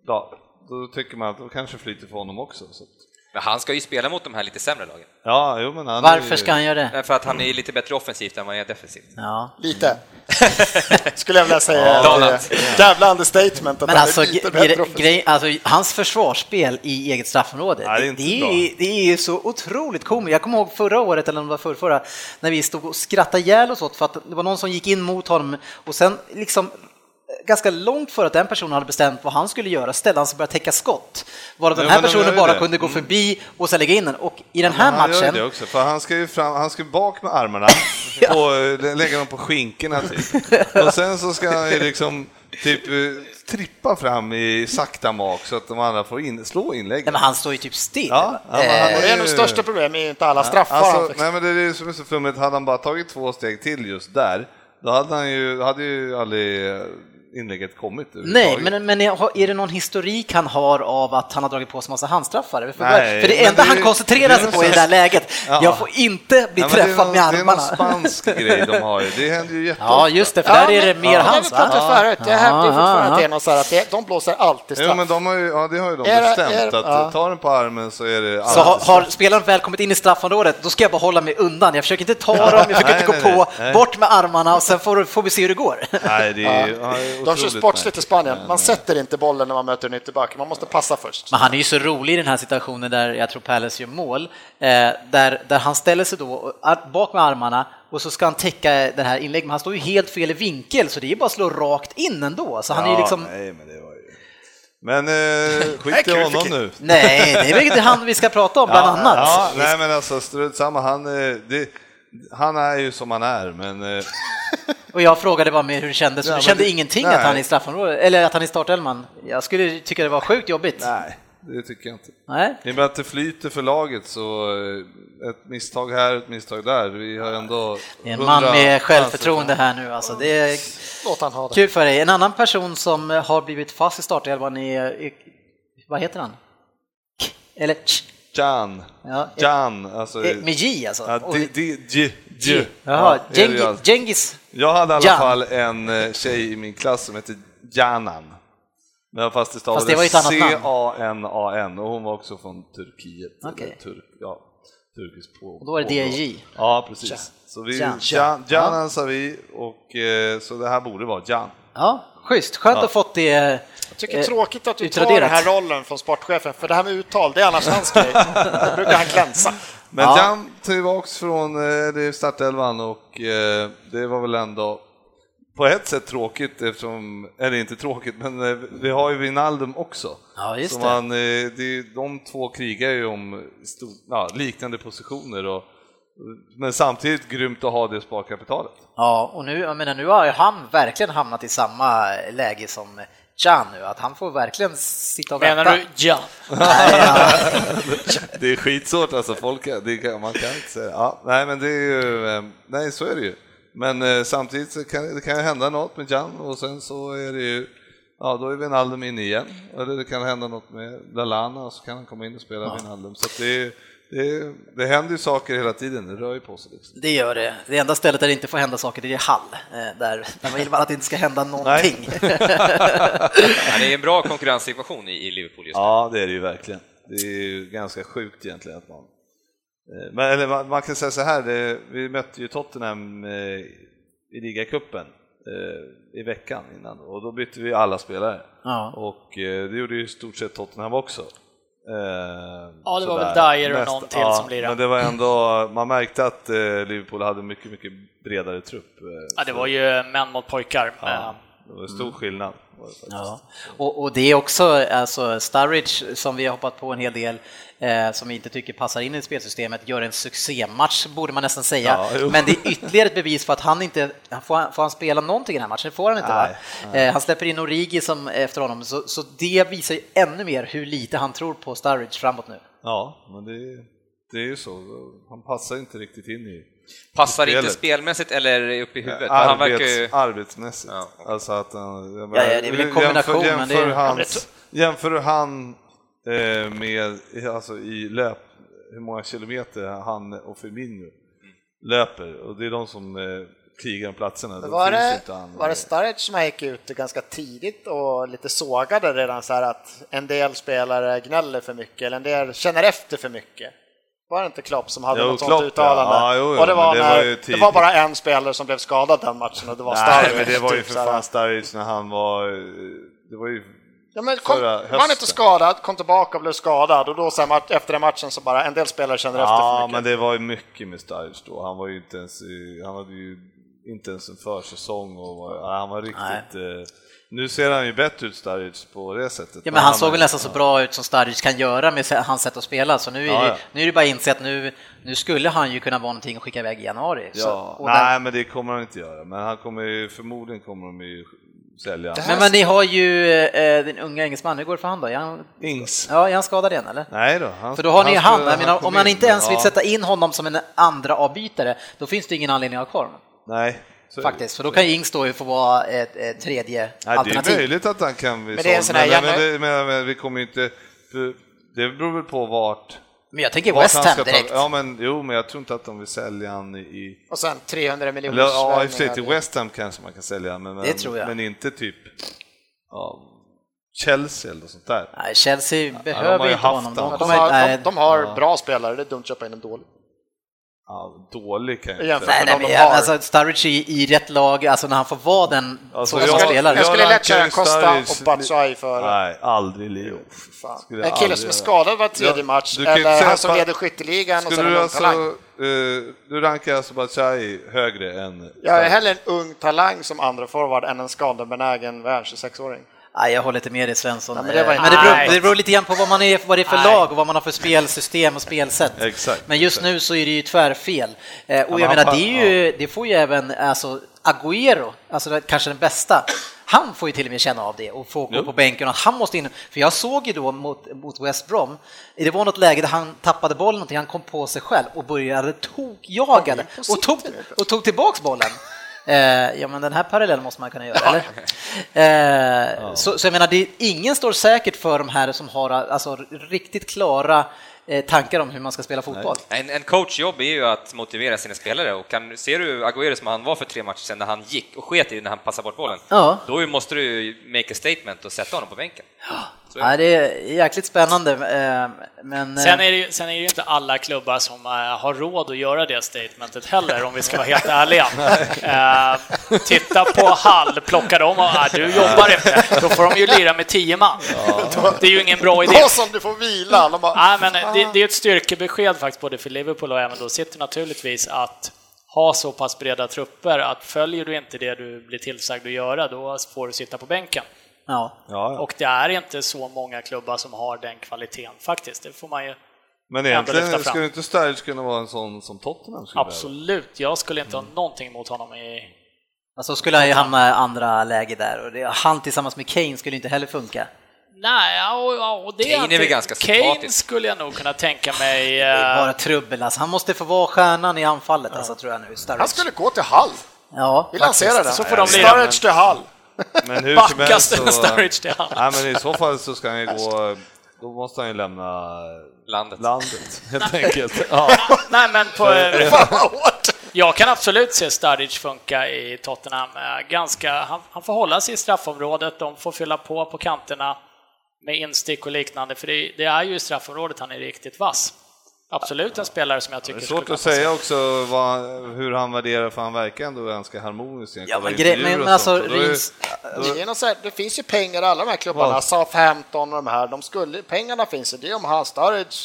ja, då tycker man att då kanske flyter för honom också. Så. Men han ska ju spela mot de här lite sämre lagen. Ja, jo men han Varför ju- ska han göra det? För att han är lite bättre offensivt än vad han är defensivt. Ja. Lite. Skulle jag vilja säga. Det- Jävla understatement att Men han alltså, är lite bättre offensiv. grej, alltså, hans försvarsspel i eget straffområde, Nej, det är det, är, det är ju så otroligt komiskt. Jag kommer ihåg förra året, eller om det var förra, förra, när vi stod och skrattade ihjäl oss åt för att det var någon som gick in mot honom och sen liksom ganska långt före att den personen hade bestämt vad han skulle göra ställde han sig och började täcka skott. Varav den Ja, här personen gör bara det. kunde gå förbi och sen lägga in den. Och i den här han gör matchen, det också, för han ska ju fram, han ska bak med armarna och eh, lägga dem på skinkorna typ. Och sen så ska han ju liksom typ eh, trippa fram i sakta mak så att de andra får in, slå inlägg. nej, men han står ju typ still. Ja, ja, han Eh, Och det är nog största problemet, är inte alla straffar Alltså, nej men det är det som är så flummigt, hade han bara tagit två steg till just där, då hade han ju, hade ju aldrig eh, inlägget kommit Nej, men, men är det någon historik han har av att han har dragit på sig massa handstraffar? För, Nej, för det enda det- han koncentrerar det sig på i det där läget, Ja. jag får inte bli Ja, det träffad någon- med Det är armarna. någon spansk grej de har ju, det händer ju jätteofta. Ja, just det, för där är det mer ja, hans Det har vi pratat förut. Ju Ja, fortfarande ja, att det ja. är något så här att det, de blåser alltid straff. Jo, men de har ju, ja, det har ju de Är det- bestämt, är det- att ja. tar den på armen så är det Så har, alltid har spelaren väl kommit in i straffområdet, då ska jag bara hålla mig undan. Jag försöker inte ta dem, jag försöker inte gå på, bort med armarna och sen får, får vi se hur det går. Nej, det är, ja. Ja. det är De kör sportsligt i. Spanien. Man sätter inte bollen när man möter en ytterback, man måste passa först. Men han är ju så rolig i den här situationen där jag tror Palace gör mål, eh, där, där han ställer sig då bak med armarna och så ska han täcka det här inlägget, men han står ju helt fel i vinkel så det är ju bara att slå rakt in ändå. Så han är Ja, liksom... nej, men det var ju... Men eh, skit i honom nu. Nej, det är väl han vi ska prata om bland annat. Ja, nej men alltså strunt samma, han, eh, det, han är ju som han är, men eh, Och jag frågade bara mer hur det kändes, Ja, du kände det- ingenting nej. att han är i straffområdet, eller att han är i startelvan. Jag skulle tycka det var sjukt jobbigt. nej, det tycker jag inte. Nej. I och med att det flyter för laget så eh, ett misstag här, ett misstag där. Vi har ändå... Det är en man 100 med självförtroende här nu alltså. Det är Låt han ha det. kul för dig. En annan person som har blivit fast i startelvan är, vad heter han? Eller Jan, ja, Jan, alltså... eh, med J alltså. Ja, di, di, J. di. Jaha, Ja. Gengis. Jag hade i alla Jan. fall en eh, tjej i min klass som hette Janan. Men fast det var ett annat namn. C-A-N-A-N och hon var också från Turkiet. Eller Turk, ja, turkisk på. Och då var det DJ. Ja, precis. Så vi, Jan. Jan, Janan sa vi och eh, så det här borde vara Jan. Ja, schysst. Skönt Ja. att fått det. Jag tycker det är eh, tråkigt att du tar utraderat. den här rollen från sportchefen, för det här med uttal, det är annars hans grej. Då brukar han glänsa. Men Ja. Jan tillbaks från eh, det är startelvan och eh, det var väl ändå på ett sätt tråkigt eftersom, eller inte tråkigt, men vi har ju Wijnaldum också. Ja, just Så det. Man, det. De två krigar ju om stor, ja, liknande positioner och men samtidigt grymt att ha det sparkapitalet. Ja, och nu, jag menar, nu har ju han verkligen hamnat i samma läge som Jan nu, att han får verkligen sitta och Menar vänta. du ja? Nej, ja. Det är skitsvårt alltså, folk, det kan, man kan inte säga. Ja, nej men det är ju, eh, nej så är det ju. Men eh, samtidigt så kan det kan ju hända något med Jan och sen så är det ju, ja då är Wijnaldum inne igen. Eller det kan hända något med Lallana och så kan han komma in och spela ja. Wijnaldum. Så att det, är- det, det händer ju saker hela tiden, det rör ju på sig. Liksom. Det gör det. Det enda stället där det inte får hända saker det är Hall, eh, där, där man vill bara att det inte ska hända någonting. Det är en bra konkurrenssituation i, Liverpool just nu. Ja, det är det ju verkligen. Det är ju ganska sjukt egentligen att man eh, men, eller man, man kan säga så här, det, vi mötte ju Tottenham eh, i ligacupen i veckan innan och då bytte vi alla spelare. Ja. Och det gjorde ju i stort sett Tottenham också. Eh, Ja, det var väl Dyer och någon till ja, som lirade. Men det var ändå, man märkte att eh, Liverpool hade mycket, mycket bredare trupp. eh, Ja, det så- var ju män mot pojkar. Ja, det var stor skillnad. Var det faktiskt. Ja. Och, och det är också alltså Sturridge som vi har hoppat på en hel del som vi inte tycker passar in i spelsystemet gör en succématch borde man nästan säga. Ja. Men det är ytterligare ett bevis för att han inte får, han- får han spela någonting i den här matchen. Får han inte. Va? Eh, han släpper in Origi som efter honom så, så det visar ju ännu mer hur lite han tror på Sturridge framåt nu. Ja, men det, det är ju så. Han passar inte riktigt in i Passar inte spelmässigt eller upp i huvudet? Men han verkar Arbets, ju... Arbetsmässigt. Ja. Alltså att han, jag Ja, ja, det är väl en kombination, jämför, men det- jämför, Ja, hans, jämför han eh, med, alltså i löp, hur många kilometer han och Firmino löper och det är de som eh, krigar om platserna. Då Var det, var det Sturridge som gick ut ganska tidigt och lite sågade redan så här att en del spelare gnäller för mycket eller en del känner efter för mycket? Var det inte Klopp som hade Jo, något Klopp, sånt ja. uttalande? Ja, jo, jo, och det var, men det när, var det var bara en spelare som blev skadad den matchen och det var Nej, Sturridge. men det var ju typ för fan Sturridge när han var... Det var ju... Ja, men kom, förra var han inte skadad, kom tillbaka och blev skadad och då sen efter den matchen så bara en del spelare känner efter för Ja, mycket. men det var ju mycket med Sturridge då. Han var ju inte ens... i- Han hade ju inte ens en försäsong och var, ja, han var riktigt... Eh, nu ser han ju bättre ut Sturridge på det sättet. Ja, men han såg väl nästan så bra ut som Sturridge kan göra med hans sätt att spela, så nu är, Ja, det, ja. nu är det bara att inse att nu, nu skulle han ju kunna vara någonting att skicka iväg i januari. Så, Ja, och nej där, men det kommer han inte göra. Men han kommer ju, förmodligen kommer de ju sälja. men, men ni har ju eh, den unga engelsmannen, hur går det för han då? Är han, Ings. ja, är han skadad igen eller? Nej då. Han, För då har ni han, skulle- jag menar, om man in, inte ens vill ja. sätta in honom som en andra avbytare, då finns det ingen anledning att ha kvar honom. Nej. så. Faktiskt, för då kan ju Ings då få vara ett, ett tredje Nej, det är alternativ. möjligt att han kan bli Men men, men, men, men vi kommer ju inte... för Det beror väl på vart... Men jag tänker West Ham ska ta- direkt. Ja, men jo, men jag tror inte att de vill sälja han i... Och sen 300 miljoner Eller ja, i och för sig till. West Ham kanske man kan sälja, men, Det tror jag. men inte typ ja, Chelsea eller sånt där. Nej, Chelsea de behöver har ju inte haft honom. han. De De kommer, har, nej, de, de har Ja. bra spelare, det är dumt att köpa in en dålig. Ja, dålig kan jag inte Nej, med nej, de men har. alltså Sturridge i, i rätt lag, alltså när han får vara den Alltså, så jag- som spelare. Jag skulle lätt köra Costa Sturridge- och Batshuayi för Nej, aldrig. Skulle en kille aldrig som är skadad var tredje Ja, match, eller säga han som leder skytteligan och sen en du ung alltså, talang. eh, du rankar alltså Batshuayi högre än... Jag är hellre en ung talang som andra forward än en skadebenägen värld 26-åring. Nej, jag håller inte med dig Svensson. men det var Eh, men det, beror, det beror lite grann på vad man är, vad det är för Nej. lag och vad man har för spelsystem och spelsätt. Exakt, Men just nu så är det ju tvärfel. Eh, och jag han menar, det, är ju, det får ju även alltså, Agüero, alltså kanske den bästa, han får ju till och med känna av det och få gå på bänken och han måste in. För jag såg ju då mot, mot West Brom, det var något läge där han tappade bollen någonting, han kom på sig själv och började tokjagade och tog, och tog tillbaks bollen. Eh, ja men den här parallellen måste man kunna göra, eller? Eh, så, så jag menar, det, ingen står säkert för de här som har alltså, riktigt klara eh, tankar om hur man ska spela fotboll. En, en coachjobb är ju att motivera sina spelare och kan, ser du Agüero som han var för tre matcher sedan när han gick och sket i när han passade bort bollen, Ja. då måste du ju make a statement och sätta honom på bänken. Så är Ja, det är jäkligt spännande, eh, men... Sen eh, är, det, ju- sen är det ju inte alla klubbar som eh, har råd att göra det statementet heller, om vi ska vara helt ärliga. Eh, titta på Hall, plocka dem och ah, du jobbar inte. Då får de ju lira med tio man. Det är ju ingen bra idé. Då som du får vila! De bara, Nej, men det, det är ett styrkebesked faktiskt både för Liverpool och även då City naturligtvis att ha så pass breda trupper att följer du inte det du blir tillsagd att göra, då får du sitta på bänken. Ja. Ja, ja. Och det är inte så många klubbar som har den kvaliteten faktiskt. Det får man ju Men ändå egentligen skulle inte Sturridge kunna vara en sån som Tottenham skulle absolut, jag skulle inte Mm. ha någonting emot honom i... Alltså skulle han ju hamna i andra läge där och det, han tillsammans med Kane skulle inte heller funka. Nej, ja, och, ja, och det Kane är inte- väl ganska Kane sympatisk. skulle jag nog kunna tänka mig... Det är eh, bara trubbel alltså. Han måste få vara stjärnan i anfallet alltså, tror jag nu. Sturridge. han skulle gå till Hall. Ja, Vi lanserar den. Så får de. Sturridge till Hall. Men hur som Backa helst så... Sturridge till han. Nej, men i så fall så ska han ju gå... Då måste han ju lämna landet. landet, helt enkelt. Ja. Nej, men på, jag kan absolut se Sturridge funka i Tottenham. Eh, Ganska, han, han får hålla sig i straffområdet, de får fylla på på kanterna med instick och liknande, för det, det är ju i straffområdet han är riktigt vass. Absolut en spelare som jag tycker Det är svårt att säga också vad, hur han värderar, för han verkar ändå ganska harmonisk. Ja, men, grej, men, men alltså, Rins, Det, det finns ju pengar i alla de här klubbarna? Southampton och de här, de skulle, pengarna finns ju. Det är om han Sturridge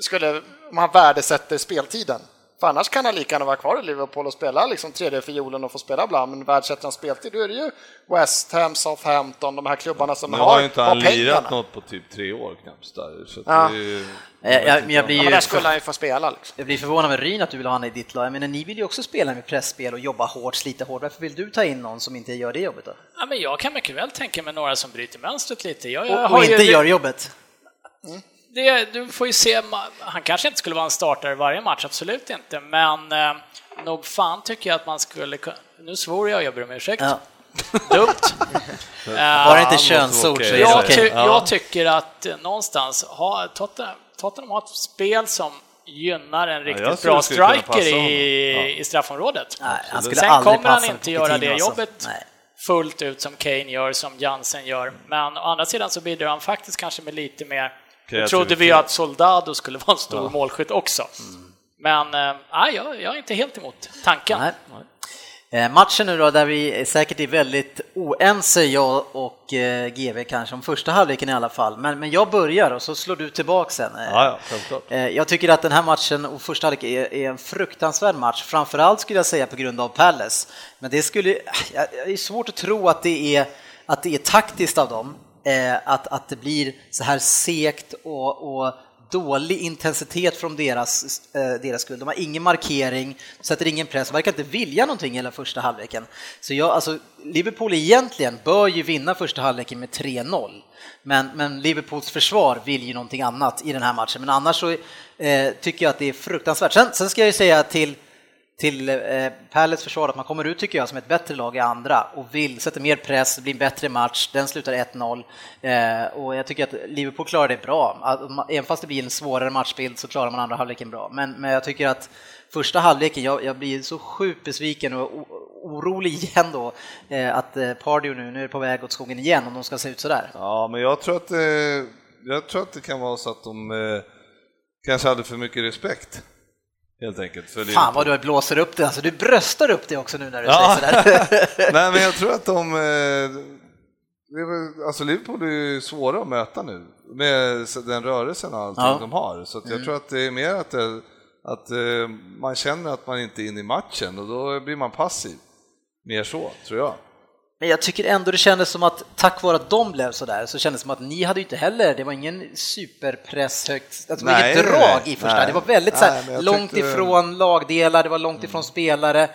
skulle, om han värdesätter speltiden. För annars kan han lika gärna vara kvar i Liverpool och spela liksom tredje fiolen och få spela ibland, men värdesätter han speltid då är det ju West Ham, Southampton, de här klubbarna som Nu har, har ju inte har han lirat pengarna. något på typ tre år knappt. Där, så Ja. det är ju, Eh, jag, men jag blir Ja, ju men där skulle han ju få spela liksom. jag blir förvånad med Ryn att du vill ha honom i ditt lag. Jag menar, ni vill ju också spela med pressspel och jobba hårt, slita hårt. Varför vill du ta in någon som inte gör det jobbet då? Ja, men jag kan mycket väl tänka mig några som bryter mönstret lite. Jag, jag Och, har och ju- inte gör jobbet? Det, du får ju se, han kanske inte skulle vara en startare varje match, absolut inte, men eh, nog fan tycker jag att man skulle kunna... Nu svor jag, jag ber om ursäkt. Ja. Dumt. Var det inte måste könsord så jag, ty, Ja. jag tycker att eh, någonstans har Tottenham, Tottenham har ett spel som gynnar en riktigt tror bra striker i, Ja. i straffområdet. Nej, han skulle Sen aldrig kommer han inte göra det alltså. jobbet Nej. fullt ut som Kane gör, som Jansen gör. Men å andra sidan så bidrar han faktiskt kanske med lite mer Då trodde vi att Soldado skulle vara en stor målskytt också. Men äh, jag, jag är inte helt emot tanken. Nej. Eh, Matchen nu då, där vi säkert är väldigt oense, jag och eh, GV kanske, om första halvleken i alla fall. Men, men jag börjar och så slår du tillbaka sen. Eh, Ja, ja. Eh, Jag tycker att den här matchen och första halvlek är, är en fruktansvärd match, framförallt skulle jag säga på grund av Palace. Men det skulle, det är svårt att tro att det är, att det är taktiskt av dem, eh, Eh, att, att det blir så här segt och, och dålig intensitet från deras, eh, deras skull. De har ingen markering, sätter ingen press, verkar inte vilja någonting hela första halvleken. Så jag, alltså, Liverpool egentligen bör ju vinna första halvleken med 3-0. Men, men Liverpools försvar vill ju någonting annat i den här matchen. Men annars så eh, tycker jag att det är fruktansvärt. Sen, sen ska jag ju säga till, till eh, Palace försvar att man kommer ut, tycker jag, som ett bättre lag i andra och vill, sätter mer press, det blir en bättre match, den slutar 1-0 eh, och jag tycker att Liverpool klarar det bra. Att Även fast det blir en svårare matchbild så klarar man andra halvleken bra. Men, men jag tycker att första halvleken, jag, jag blir så sjukt besviken och orolig igen då eh, att Pardio Pardew nu, nu är på väg åt skogen igen om de ska se ut sådär. Ja, men jag tror att, eh, jag tror att det kan vara så att de eh, kanske hade för mycket respekt. Helt enkelt. För Fan vad du blåser upp det, alltså du bröstar upp det också nu när du Ja. säger sådär. Nej, men jag tror att de... Eh, alltså Liverpool är ju svåra att möta nu med den rörelsen och allting Ja. Mm. de har. Så jag tror att det är mer att, det, att eh, man känner att man inte är inne i matchen och då blir man passiv. Mer så, tror jag. Men jag tycker ändå det kändes som att tack vare att de blev sådär så kändes det som att ni hade ju inte heller, det var ingen superpress högt, alltså det var inget drag i första, Nej. det var väldigt Nej, jag långt tyckte- ifrån lagdelar, det var långt ifrån spelare.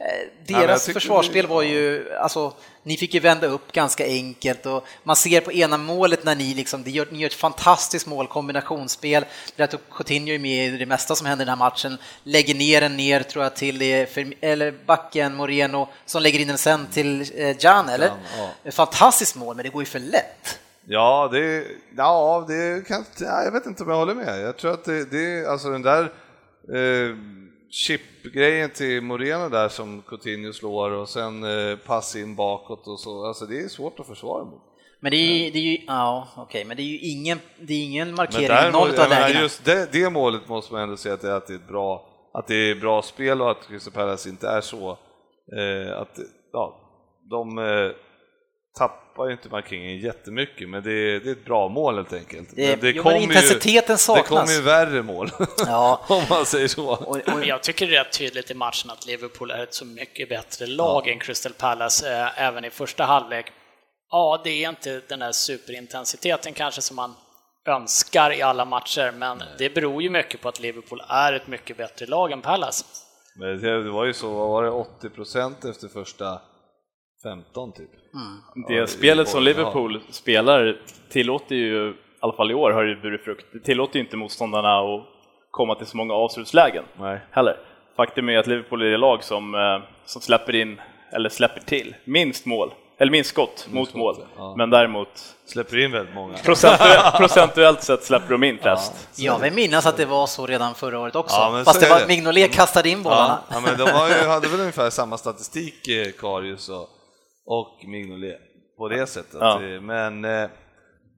Eh, Deras tyckte försvarsspel var ju, alltså, ni fick ju vända upp ganska enkelt och man ser på ena målet när ni liksom, det gör, ni gör ett fantastiskt mål, kombinationsspel, där att Coutinho är med i det mesta som händer i den här matchen, lägger ner den ner, tror jag, till eh, eller backen Moreno, som lägger in den sen till eh, Jan, eller? Ja. Ett fantastiskt mål, men det går ju för lätt. Ja, det, ja, det kan, ja, jag vet inte om jag håller med. Jag tror att det, det alltså den där eh, chip-grejen till Moreno där som Coutinho slår och sen eh, pass in bakåt och så, alltså det är svårt att försvara mot. Men det är ju, det är ju ja, okej, men det är ju ingen, det är ingen markering i något av lägena. just det, det målet måste man ändå säga att det, att det är ett bra, att det är bra spel och att Crystal Palace inte är så, eh, att ja, de eh, tappar ju inte markeringen jättemycket, men det är, det är ett bra mål helt enkelt. Det- Men jo, men intensiteten ju, saknas. Det kommer ju värre mål, Ja. om man säger så. Och, och, jag tycker det är rätt tydligt i matchen att Liverpool är ett så mycket bättre lag än Crystal Palace, eh, även i första halvlek. Ja, det är inte den där superintensiteten kanske som man önskar i alla matcher, men det beror ju mycket på att Liverpool är ett mycket bättre lag än Palace. Men det det var ju så, var det, 80 procent efter första 15 typ. Det Ja, spelet som Liverpool spelar tillåter ju, i alla fall i år har det burit frukt, det tillåter ju inte motståndarna att komma till så många avslutslägen Nej. heller. Faktum är att Liverpool är det lag som, eh, som släpper in, eller släpper till, minst mål, eller minst skott mot skott, mål. ja. Men däremot Släpper in väldigt många. procentuellt, procentuellt sett släpper de in flest. jag vill minnas att det var så redan förra året också, Ja, men fast det var det. Mignolet kastade in bollarna. Ja, ja, men de har ju, hade väl ungefär samma statistik, eh, Karius och, och Mignolet, på det sättet. Ja. Eh, Men, eh,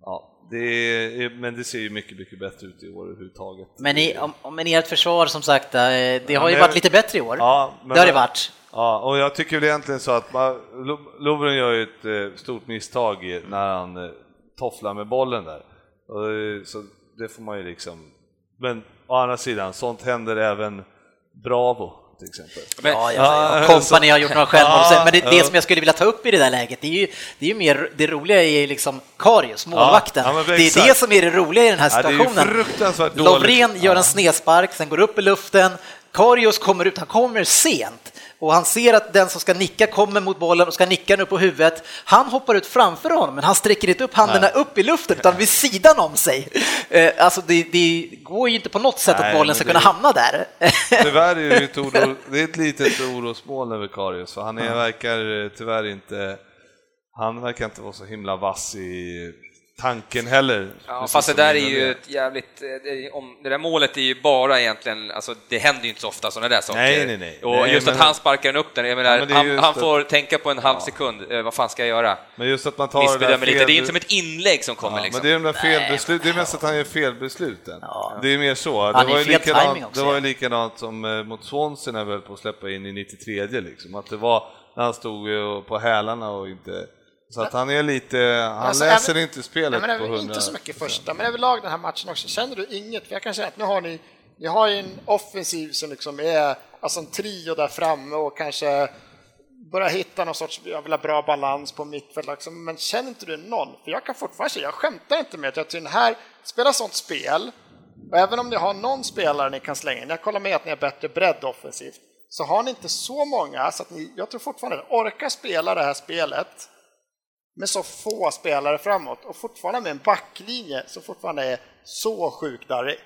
ja, det är, men det ser ju mycket, mycket bättre ut i år överhuvudtaget. Men, i, om, men ert försvar som sagt, eh, det har ju men- varit lite bättre i år. Ja, men- det har det varit. Ja, och jag tycker väl egentligen så att Lovren gör ju ett eh, stort misstag i, när han eh, tofflar med bollen där. Eh, så det får man ju liksom... Men å andra sidan, sånt händer även Bravo till exempel. Men, Ja, ja, Ja, ja. Kompani har gjort några självmål, Ja, men det, det ja. som jag skulle vilja ta upp i det där läget, det är ju, det är ju mer, det roliga är ju liksom Karius, målvakten. Ja, det är exakt. det som är det roliga i den här Ja, situationen. dåligt. Lovren gör Ja. en snedspark, sen går upp i luften, Karius kommer ut, han kommer sent och han ser att den som ska nicka kommer mot bollen och ska nicka upp på huvudet. Han hoppar ut framför honom, men han sträcker inte upp händerna upp i luften utan vid sidan om sig. Eh, Alltså det, det går ju inte på något sätt att Nej, bollen men ska det- kunna hamna där. Tyvärr är det ett, oro, det är ett litet orosmoln över Karius, för han är, verkar eh, tyvärr inte, han verkar inte vara så himla vass i tanken heller. Ja, fast det där är Mignolet. ju ett jävligt... eh, Det, om, det där målet är ju bara egentligen, alltså det händer ju inte så ofta sådana där saker. Nej, nej, nej. Och Nej, just men- att han sparkar den upp den, jag menar, Ja, det är han, han att- får tänka på en halv sekund, eh, vad fan ska jag göra? Men just att man tar det där Missbedömer lite, det är fel- inte som ett inlägg som kommer Ja, liksom. Men det är de där felbeslut, det är mest att han gör felbesluten. Ja. Det är mer så. Han Det är var, ju fel likadant, också, det var ju likadant som eh, mot Swansea när vi höll på att släppa in i 93 liksom. Att det var när han stod ju på hälarna och inte... Så att han är lite, han Alltså, läser även- inte spelet Nej, men på över- 100 Inte så mycket första, men överlag den här matchen också. Känner du inget? För jag kan känna att nu har ni, ni har ju en offensiv som liksom är alltså en trio där framme och kanske börja hitta någon sorts jag vill ha bra balans på mittfält. Liksom. Men känner inte du någon? För jag kan fortfarande säga, jag skämtar inte med att jag tycker den här spelar sånt spel och även om ni har någon spelare ni kan slänga in, jag kollar med att ni har bättre bredd offensivt, så har ni inte så många så att ni, jag tror fortfarande, orkar spela det här spelet med så få spelare framåt och fortfarande med en backlinje som fortfarande är så sjukt darrig.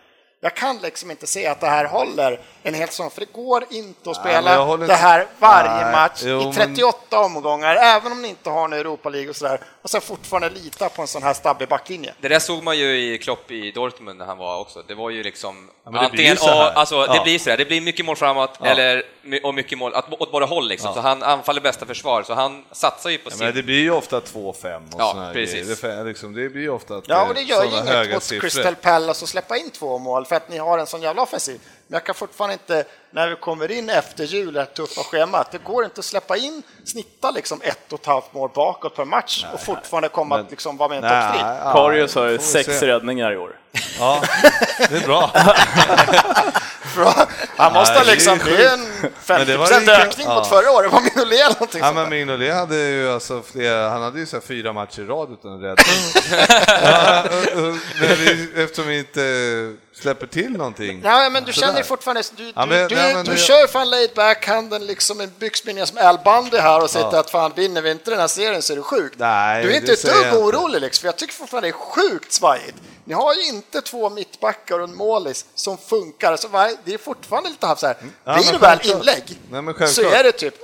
Jag kan liksom inte se att det här håller en hel säsong, för det går inte att Nej, men spela håller det här varje Nej, match jo, i men- 38 omgångar, även om ni inte har en Europa League och sådär, och sen fortfarande lita på en sån här stabbig backlinje. Det där såg man ju i Klopp i Dortmund när han var också. Det var ju liksom Ja, men det blir antingen, så här. och, alltså, det Ja. blir så här, det blir mycket mål framåt eller, my- och mycket mål att, åt båda håll liksom. Så han anfaller bästa försvar, så han satsar ju på Ja, sin... men det blir ju ofta 2-5 och Ja, såna här precis. grejer. Det, liksom, det blir ju ofta att Ja, och det gör ju inget mot siffror. Crystal Palace att släppa in två mål för att ni har en sån jävla offensiv. Men jag kan fortfarande inte, när vi kommer in efter jul, det tuffa schemat, det går inte att släppa in, snitta liksom ett och ett halvt mål bakåt per match och fortfarande komma att liksom vara med i en toppstrid. Nej, Karius har ju sex se. räddningar i år. Ja, det är bra. Han måste Nej, ha liksom, det är en Men det var 50% lika- ökning ja. mot förra året, var Mignolet eller någonting Ja, men. Mignolet hade ju alltså flera, han hade ju så här fyra matcher i rad utan räddning. ja, men vi, eftersom vi inte släpper till någonting. Nej, men du Sådär. känner ju fortfarande, du, Ja, du, men- du, nej, men du det- kör fan laid backhanden liksom en byxmynja som Al Bundy här och sitter att fan vinner vi inte den här serien så är det sjukt. Nej, du är inte ett dugg orolig liksom, för jag tycker fortfarande det är sjukt svajigt. Ni har ju inte två mittbackar och en målis som funkar, så det är fortfarande lite halvt så här, Ja, blir det väl inlägg Nej, så är det typ.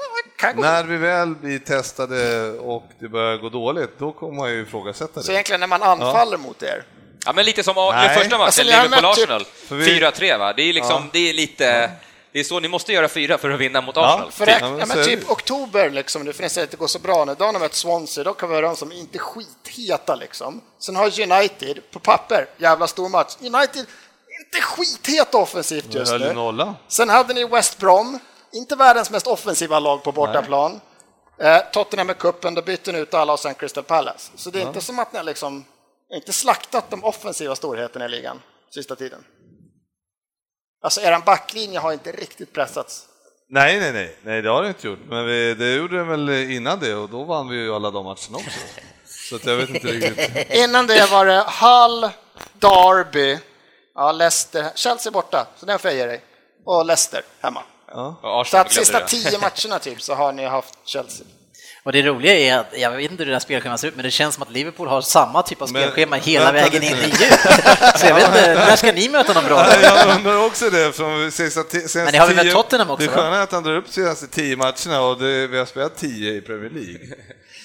När vi väl blir testade och det börjar gå dåligt, då kommer man ju ifrågasätta Så det. egentligen när man anfaller mot er, Ja, men lite som den Nej. första matchen, Alltså, Liverpool-Arsenal. För vi- 4-3 va? Det är liksom, det är lite... Det är så, ni måste göra fyra för att vinna mot Arsenal. För Ja, det, men ja, men är typ det. oktober, liksom, nu får ni säga att det går så bra nu. Då har de mött Swansea, då kan vi höra om som inte skitheta liksom. Sen har United, på papper, jävla stor match. United, inte skitheta offensivt just nu. nolla. Sen hade ni West Brom, inte världens mest offensiva lag på bortaplan. Eh, Tottenham med kuppen, då bytte ni ut alla och sen Crystal Palace. Så det är inte som att ni har liksom, inte slaktat de offensiva storheterna i ligan sista tiden. Alltså er backlinje har inte riktigt pressats. Nej, nej, nej, nej, det har det inte gjort. Men vi, det gjorde det väl innan det och då vann vi ju alla de matcherna också. Så att jag vet inte riktigt. Innan det var det Hull, Derby, ja, Leicester, Chelsea borta, så den får jag ge dig. Och Leicester hemma. Ja. Så att sista tio matcherna typ så har ni haft Chelsea. Och det roliga är att, jag vet inte hur det där spelschemat ser ut, men det känns som att Liverpool har samma typ av Men- spelschema hela vänta vägen in i jul. Så jag vet inte, när ska ni möta någon bra? Jag undrar också det, från senaste, senaste Men ni har väl mött Tottenham också, Det sköna är att han drar upp senaste tio matcherna och det, vi har spelat tio i Premier League.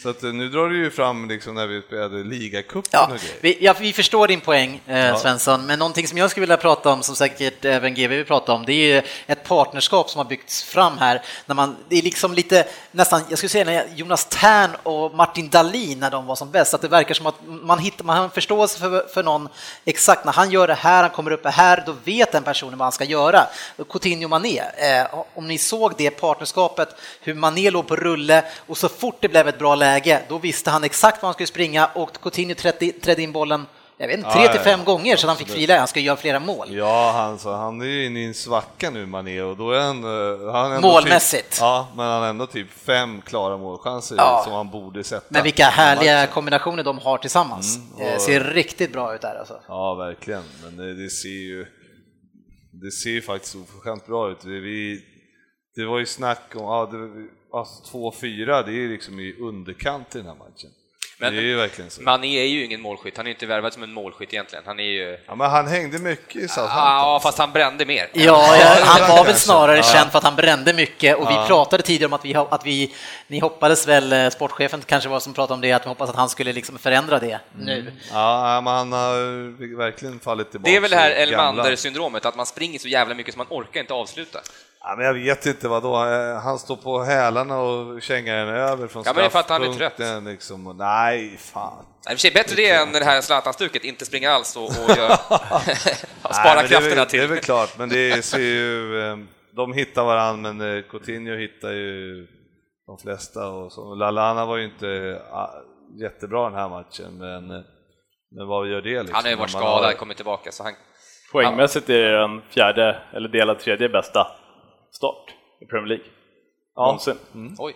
Så att eh, nu drar du ju fram liksom när vi spelade ligacupen Ja, och grejer. vi, ja, vi förstår din poäng, eh, Svensson, men någonting som jag skulle vilja prata om, som säkert även GW vill prata om, det är ju ett partnerskap som har byggts fram här. När man, det är liksom lite, nästan, jag skulle säga när Jonas Tern och Martin Dahlin när de var som bäst, att det verkar som att man, hittar, man har en förståelse för, för någon exakt, när han gör det här, han kommer upp här, då vet den personen vad han ska göra. Coutinho Mané, eh, om ni såg det partnerskapet, hur Mané låg på rulle och så fort det blev ett bra läge, då visste han exakt var han skulle springa och Coutinho trädde, in bollen jag vet inte, tre Ja, till fem ja. gånger så han fick fria, han ska göra flera mål. Ja, han, så, han är ju inne i en svacka nu, Mané, och då är han... eh, han ändå Målmässigt. Typ, ja, men han har ändå typ fem klara målchanser Ja. som han borde sätta. Men vilka härliga kombinationer de har tillsammans. Mm, Det och- ser riktigt bra ut där alltså. Ja, verkligen. Men det, det ser ju... Det ser ju faktiskt oförskämt bra ut. Vi, vi, det var ju snack om... Ja, det, alltså 2-4, det är liksom i underkant i den här matchen. Men det är ju verkligen så. Mané är ju ingen målskytt, han är inte värvad som en målskytt egentligen. Han är ju... Ja, men han hängde mycket i Southampton. Ja, fast han brände mer. Ja, han var väl snarare Ja. känd för att han brände mycket och vi pratade tidigare om att vi, att vi, ni hoppades väl, eh, sportchefen kanske var som pratade om det, att vi hoppas att han skulle liksom förändra det nu. Ja, men han har verkligen fallit tillbaka. Det är väl det här. Elmander-syndromet, att man springer så jävla mycket så man orkar inte avsluta. Ja, men jag vet inte vad då. Han står på hälarna och kängar den över från Ja, men det är för att han är straffpunkten, Liksom. Och, nej, fan. Nej, och för sig bättre det än det här Zlatan-stuket, inte springa alls och, och gör, Nej, spara men krafterna det är, väl- till. Det är väl klart, men det ser ju... eh, De hittar varandra, men eh, Coutinho hittar ju de flesta. Och så. Lallana var ju inte ah, jättebra den här matchen, men, eh, men vad gör det? Liksom? Han har ju varit har- skadad, kommit tillbaka, så han... Poängmässigt är det den fjärde, eller delad tredje bästa start i Premier League. Någonsin. Oj.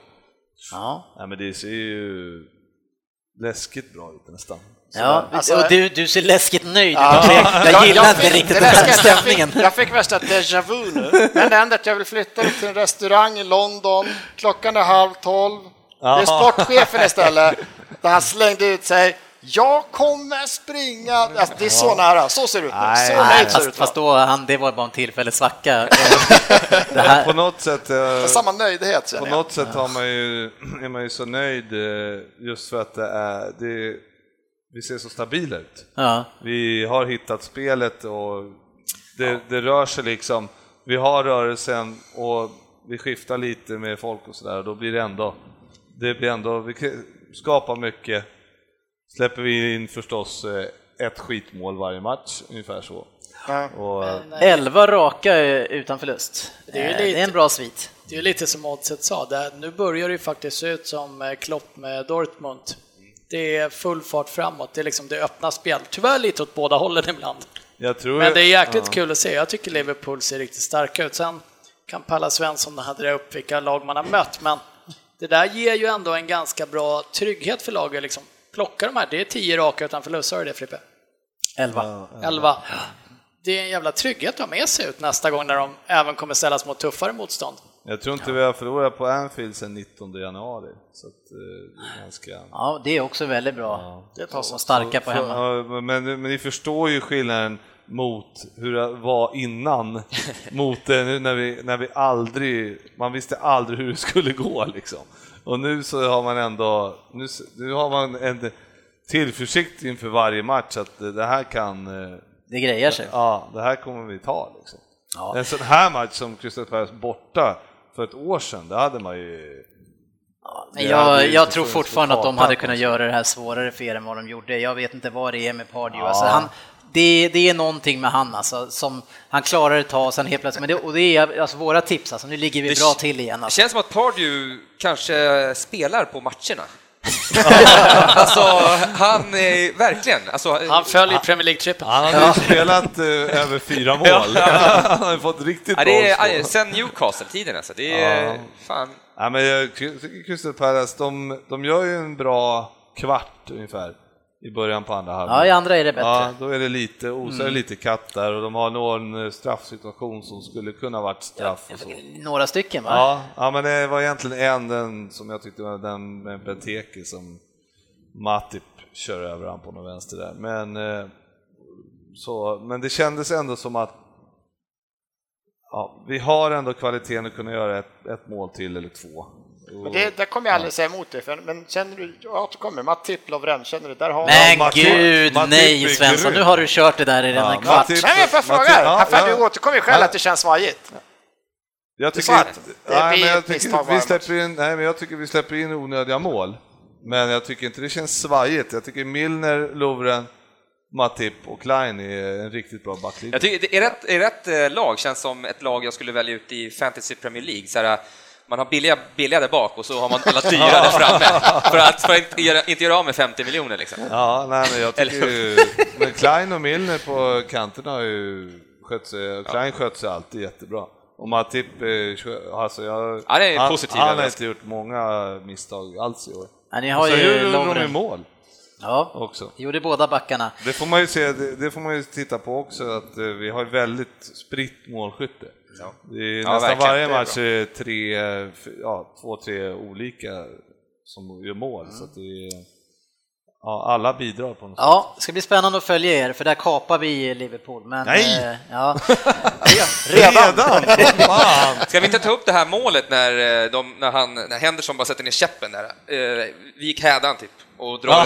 Ja. Nej, men det ser ju läskigt bra ut nästan. Ja, Alltså- och du, du ser läskigt nöjd ut. Ja. Jag, jag gillar inte fick- riktigt det den här jag- stämningen. Jag fick, jag fick värsta déjà vu nu. Men det enda är att jag vill flytta till en restaurang i London. Klockan är halv tolv. Det är sportchefen istället. Där han slängde ut sig. Jag kommer springa. Alltså, det är så nära. Så ser det ut nu. Nej. Så Nej, fast, ut. fast då, han, det var bara en tillfällig svacka. Det här, På något sätt... eh, Samma nöjdhet På jag. något sätt har man ju, är man ju så nöjd eh, just för att det är, det, vi ser så stabila ut. ja. Vi har hittat spelet och det, det rör sig liksom, vi har rörelsen och vi skiftar lite med folk och sådär och då blir det ändå, det blir ändå, vi kan skapa mycket. Släpper vi in förstås eh, ett skitmål varje match, ungefär så. Ja. Och, eh, Elva raka eh, utan förlust. Det är Eh, lite- det är en bra svit. Det är ju lite som Oddset sa, det, nu börjar det ju faktiskt se ut som eh, Klopp med Dortmund. Det är full fart framåt, det är liksom det öppna spel. Tyvärr lite åt båda hållen ibland. jag tror Men det är jäkligt ja. kul att se. Jag tycker Liverpool ser riktigt starka ut. Sen kan Palla Svensson hade det upp vilka lag man har mött, men det där ger ju ändå en ganska bra trygghet för laget. Liksom. Plocka de här, det är tio raka utan förlust, sa du det Frippe? Elva. Elva. Det är en jävla trygghet att ha med sig ut nästa gång när de även kommer ställas mot tuffare motstånd. Jag tror inte vi har förlorat på Anfield sedan 19 januari. Så att, eh, det är ganska... Ja, det är också väldigt bra. Det tar sig. Och starka på hemma. Ja, men, men ni förstår ju skillnaden mot hur det var innan, mot eh, nu när vi, när vi aldrig, man visste aldrig hur det skulle gå liksom. Och nu så har man ändå, nu, nu har man en tillförsikt inför varje match att det här kan, eh, Det grejer sig. ja, det här kommer vi ta liksom. Ja. En sån här match som Crystal Palace borta för ett år sedan, det hade man ju Men hade jag, jag tror fortfarande att de hade kunnat alltså. göra det här svårare för er än vad de gjorde. Jag vet inte vad det är med Pardew. Alltså, han, det, det är någonting med han alltså, som han klarar ett tag, sen helt plötsligt, men det, och det är alltså våra tips, alltså, nu ligger vi Det bra till igen. Det Alltså. känns som att Pardew kanske spelar på matcherna. alltså, han är verkligen... Alltså, Han följer Premier League-trippen. Han hade ju spelat eh, över fyra mål. Han har ju fått riktigt ja, bra det är, skor. sen Newcastle-tiden alltså. Det är... Ja. Fan. Ja, men jag tycker Crystal Palace, de, de gör ju en bra kvart ungefär i början på andra halvlek. Ja, i andra är det bättre. Ja, då är det lite, osar lite katt där och de har någon eh, straffsituation som skulle kunna varit straff så. Några stycken va? Ja, ja, men det var egentligen en den som jag tyckte var den med Benteke som Matip kör över han på någon vänster där. Men, eh, så, men det kändes ändå som att ja, vi har ändå kvaliteten att kunna göra ett, ett mål till eller två. Men det, där kommer jag aldrig säga emot dig, för- men känner du, jag återkommer, Matip, Lovren, känner du, där har Men Matip- gud, Matip nej Svensson, grym. nu har du kört det där i redan Ja, en kvart. Matip- Nej, men jag får Matip- fråga, ja, ja. du återkommer ju själv Ja. att det känns svajigt. Jag tycker. Det nej, men jag tycker vi släpper in, nej, men jag tycker vi släpper in onödiga mål. Men jag tycker inte det känns svajigt. Jag tycker Milner, Lovren, Matip och Klein är en riktigt bra backlinje. Jag tycker, det är rätt, är rätt eh, lag känns som ett lag jag skulle välja ut i Fantasy Premier League. Så här, man har billiga, billiga där bak och så har man alla dyra där framme. För att, för att inte, göra, inte göra av med 50 miljoner liksom. Ja, nej, men jag tycker ju, men Klein och Milner på kanterna har ju skött sig, Klein sköt sig alltid jättebra. Och Matip, eh, alltså jag, Ja, det är han, positivt han har inte gjort många misstag alls i år. Ja, ni har Sen ju gjorde de mål Ja, också. gjorde båda backarna. Det får man ju se, det, det får man ju titta på också, att eh, vi har väldigt spritt målskytte. Det är Ja, nästan varje match är tre, ja, två, tre olika som gör mål. Så att det är, ja, alla bidrar på något sätt. Ja, det ska bli spännande att följa er, för där kapar vi Liverpool. Men, Nej! eh, ja. Redan? Fan! Ska vi inte ta upp det här målet när, eh, de, när, han, när Henderson bara sätter ner käppen där? Eh, vi gick hädan typ och drar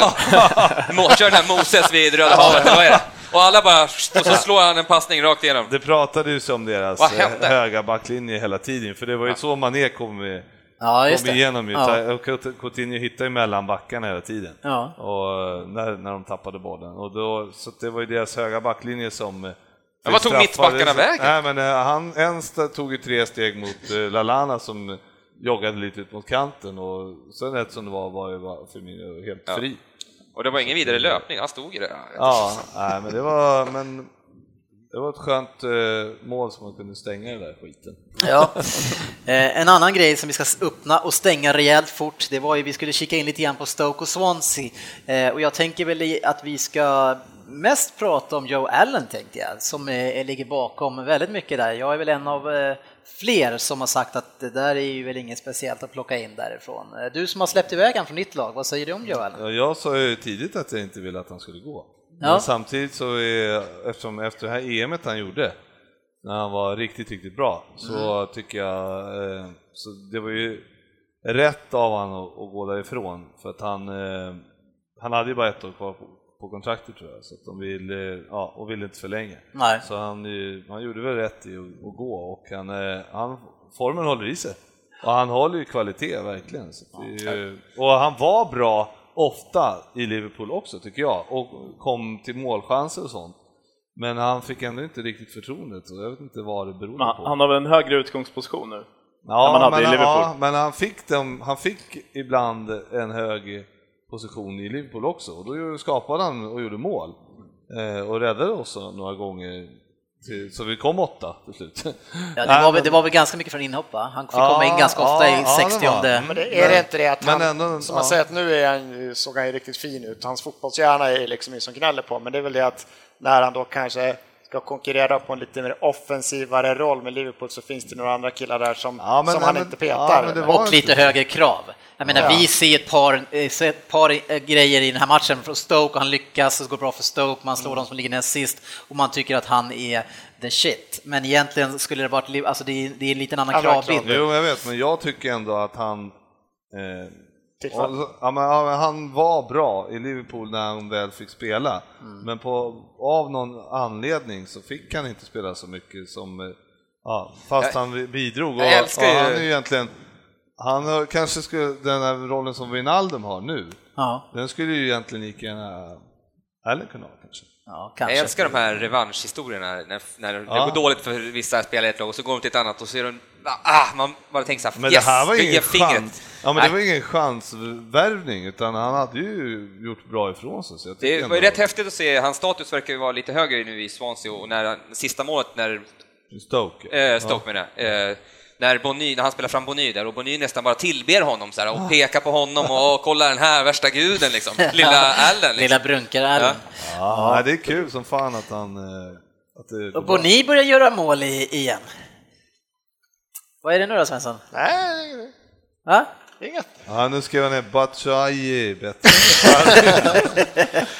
må- kör den här Moses vid Röda havet, vad är det? Och alla bara, och så slår han en passning rakt igenom. Det pratades ju om deras eh, hände? höga backlinje hela tiden, för det var ju så Mané kom, ja, just kom det. igenom. Ju. Ja. Och Coutinho- hittade ju mellan backarna hela tiden. Ja. Och eh, när, när de tappade bollen. Och då, så det var ju deras höga backlinje som eh, Men vad tog mittbackarna vägen? Nej, men han, en tog ju tre steg mot Lalana som joggade lite ut mot kanten och sen rätt som det var var ju Firmino helt Ja. fri. Och det var ingen vidare löpning, han stod ju där. Ja, nej, men det var, men det var ett skönt eh, mål som man kunde stänga den där skiten. Ja. Eh, En annan grej som vi ska öppna och stänga rejält fort, det var ju vi skulle kika in lite grann på Stoke och Swansea. Eh, Och jag tänker väl att vi ska mest prata om Joe Allen tänkte jag, som ligger bakom väldigt mycket där. Jag är väl en av fler som har sagt att det där är ju väl inget speciellt att plocka in därifrån. Eh, Du som har släppt iväg han från ditt lag, vad säger du om Joe Allen? Ja, jag sa ju tidigt att jag inte ville att han skulle gå. Ja. Men samtidigt så är, eftersom efter det här EMet han gjorde, när han var riktigt, riktigt bra, så Mm. tycker jag, eh, så det var ju rätt av han att, att gå därifrån, för att han, eh, han hade ju bara ett år kvar på, kontraktet tror jag, så att de ville, ja, och ville inte förlänga. Nej. Så han, eh, han gjorde väl rätt i att, att gå och han, eh, han, formen håller i sig. Och han håller ju kvalitet verkligen. Ju, och han var bra ofta i Liverpool också tycker jag och kom till målchanser och sånt. Men han fick ändå inte riktigt förtroendet och jag vet inte vad det berodde på. Han har väl en högre utgångsposition nu? Ja, än man hade men, i Liverpool. Ja, men han fick, dem, han fick ibland en hög position i Liverpool också och då skapade han och gjorde mål eh, och räddade oss några gånger till, så vi kom åtta till slut. Ja, det, var väl, det var väl ganska mycket från inhopp va? Han fick komma in ganska ofta ja, i ja, det 60. Men det, är det inte det att han, ändå- som man ja. säger att nu är han, såg han ju riktigt fin ut, hans fotbollshjärna är liksom ingen som gnäller på, men det är väl det att när han då kanske ska konkurrera på en lite mer offensivare roll med Liverpool så finns det några andra killar där som, Ja, men- som han men- inte ja, petar. men det var- Och lite högre krav. Jag menar, Ja. vi ser ett par, eh, ser ett par eh, grejer i den här matchen från Stoke och han lyckas, det går bra för Stoke, man slår de som ligger näst sist och man tycker att han är the shit. Men egentligen skulle det varit, alltså det är, det är en liten annan kravbild. Jo, jag vet, men jag tycker ändå att han eh, Och- ja, men, ja, men han var bra i Liverpool när han väl fick spela, Mm. men på, av någon anledning så fick han inte spela så mycket som, eh, ja, fast Jag- han bidrog. Och, jag älskar och ju- han är ju egentligen, han har, kanske skulle, den här rollen som Wijnaldum har nu, Ja, den skulle ju egentligen lika gärna Allen kunna ha kanske. ja, Jag älskar de här revanschhistorierna när, när det Ja. går dåligt för vissa spelare i ett lag och så går de till ett annat och så är de, ah, man bara tänker så här, Men yes, det här var ingen chans, ja, men Nej. det var ingen chansvärvning, utan han hade ju gjort bra ifrån sig. Så jag tycker Det var ju ändå- rätt häftigt att se, hans status verkar ju vara lite högre nu i Swansea och när han- sista målet när, Stoke. eh, Stoke menar jag, eh, när, Bonny, när han spelar fram Bonny där och Bonny nästan bara tillber honom så här, och pekar på honom och "Åh, kolla den här värsta guden liksom, lilla Allen liksom. Lilla brunkar-Allen. Ja, nej, det är kul som fan att han... eh, Att det Och. Boni börjar göra mål i, igen. Vad är det nu då Svensson? Nej, Va? inget. Ja, nu skrev han ner Batshuayi bättre.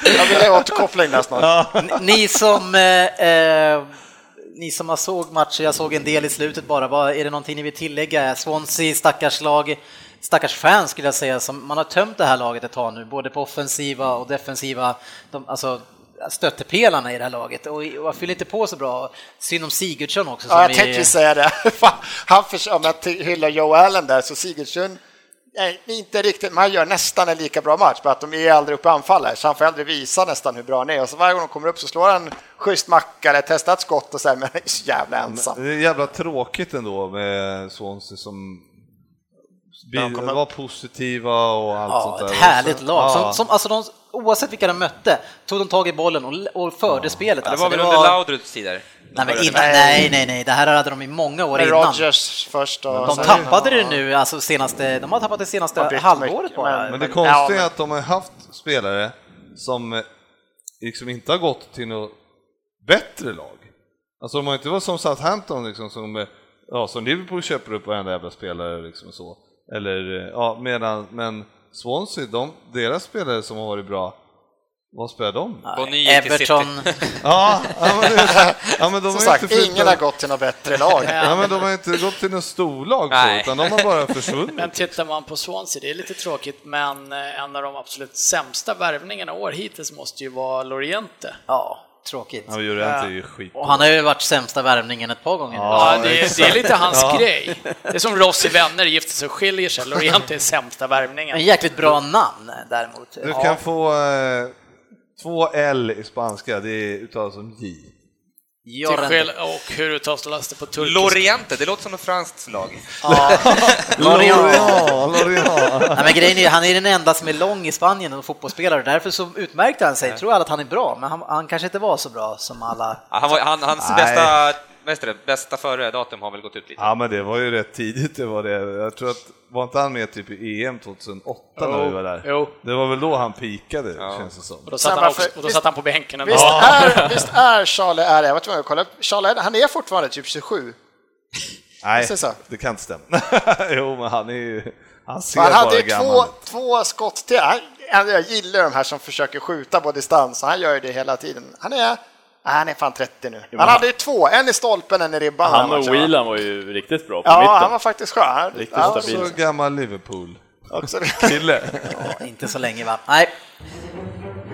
Jag vill ha återkoppling där snart. Ni som, eh, eh, ni som har såg matcher, jag såg en del i slutet bara, vad, är det någonting ni vill tillägga? Swansea, stackars lag, stackars fans skulle jag säga, som man har tömt det här laget ett tag nu, både på offensiva och defensiva, de, alltså stöttepelarna i det här laget och, och fyller inte på så bra. Synd om Sigurdsson också. Ja, jag är- tänkte säga det. Han förs- om jag hyllar Joe Allen där så Sigurdsson Nej, inte riktigt, men han gör nästan en lika bra match, bara att de är aldrig uppe i anfall här, så han får aldrig visa nästan hur bra han är. Och så varje gång de kommer upp så slår han schysst macka eller testar ett skott och så här, men han är så jävla ensam. Det är jävla tråkigt ändå med Swansea som var positiva och allt sånt Ja, där. ett härligt Och lag. Som, som, alltså de, oavsett vilka de mötte tog de tag i bollen och, och förde spelet. Ja, det alltså, var väl under Laudrups tider? Nej, men innan, nej, nej, nej, det här hade de i många år Med innan. Rodgers först och De sen- tappade det nu, alltså senaste, de har tappat det senaste halvåret bara. men- Men det Men- konstiga men- är att de har haft spelare som eh, liksom inte har gått till något bättre lag. Alltså de har inte varit som Southampton liksom, som, eh, ja, som Liverpool köper upp varenda jävla spelare liksom så. Eller, eh, ja, medan, men Swansea, de, deras spelare som har varit bra Vad spelar de? Till Everton, Ja, ja, men, det- ja, men de Som har sagt, inte ingen har gått till något bättre lag. Ja, men de har inte gått till något storlag så, Nej. utan de har bara försvunnit. Men tittar man på Swansea, det är lite tråkigt, men eh, en av de absolut sämsta värvningarna år hittills måste ju vara Loriente. ja, tråkigt. Ja, Llorente är ju skit. Och han har ju varit sämsta värvningen ett par gånger. Ja, det, är, det är lite hans grej. Det är som Ross i Vänner gifter sig och skiljer sig. Loriente är sämsta värvningen. En jäkligt bra namn däremot. Du kan få eh, två L i spanska, det uttalas som J. Till och hur uttalas det på turkiska? Loriente, det låter som något franskt lag. Lorient. Nej, men grejen är, han är den enda som är lång i Spanien och fotbollsspelare, därför så utmärkte han sig. Jag tror alla att han är bra, men han, han kanske inte var så bra som alla. Ja, Han var, han, hans Nej. bästa, det, bästa före datum har väl gått ut lite. Ja, men det var ju rätt tidigt det var det. Jag tror att, var inte han med typ i EM 2008 när vi var där? Jo. Det var väl då han pikade, känns det som. Och då satt, han, också, och då visst- satt han på bänken ändå. Visst är, visst är Charlie är jag var tvungen att kolla upp. Charlie han är fortfarande typ 27. Nej, det så? det kan inte stämma. jo, men han är ju... Han ser Han bara hade gammal två, ut. två skott till. Jag gillar de här som försöker skjuta på distans, han gör ju det hela tiden. Han är, han är fan 30 nu. Han hade ju två, en i stolpen, en i ribban. Han här och? Whelan var ju riktigt bra på Ja, mitten. han var faktiskt skön. Han- Riktigt ja, stabil. Så gammal Liverpool-kille. också. Inte så länge va? Nej.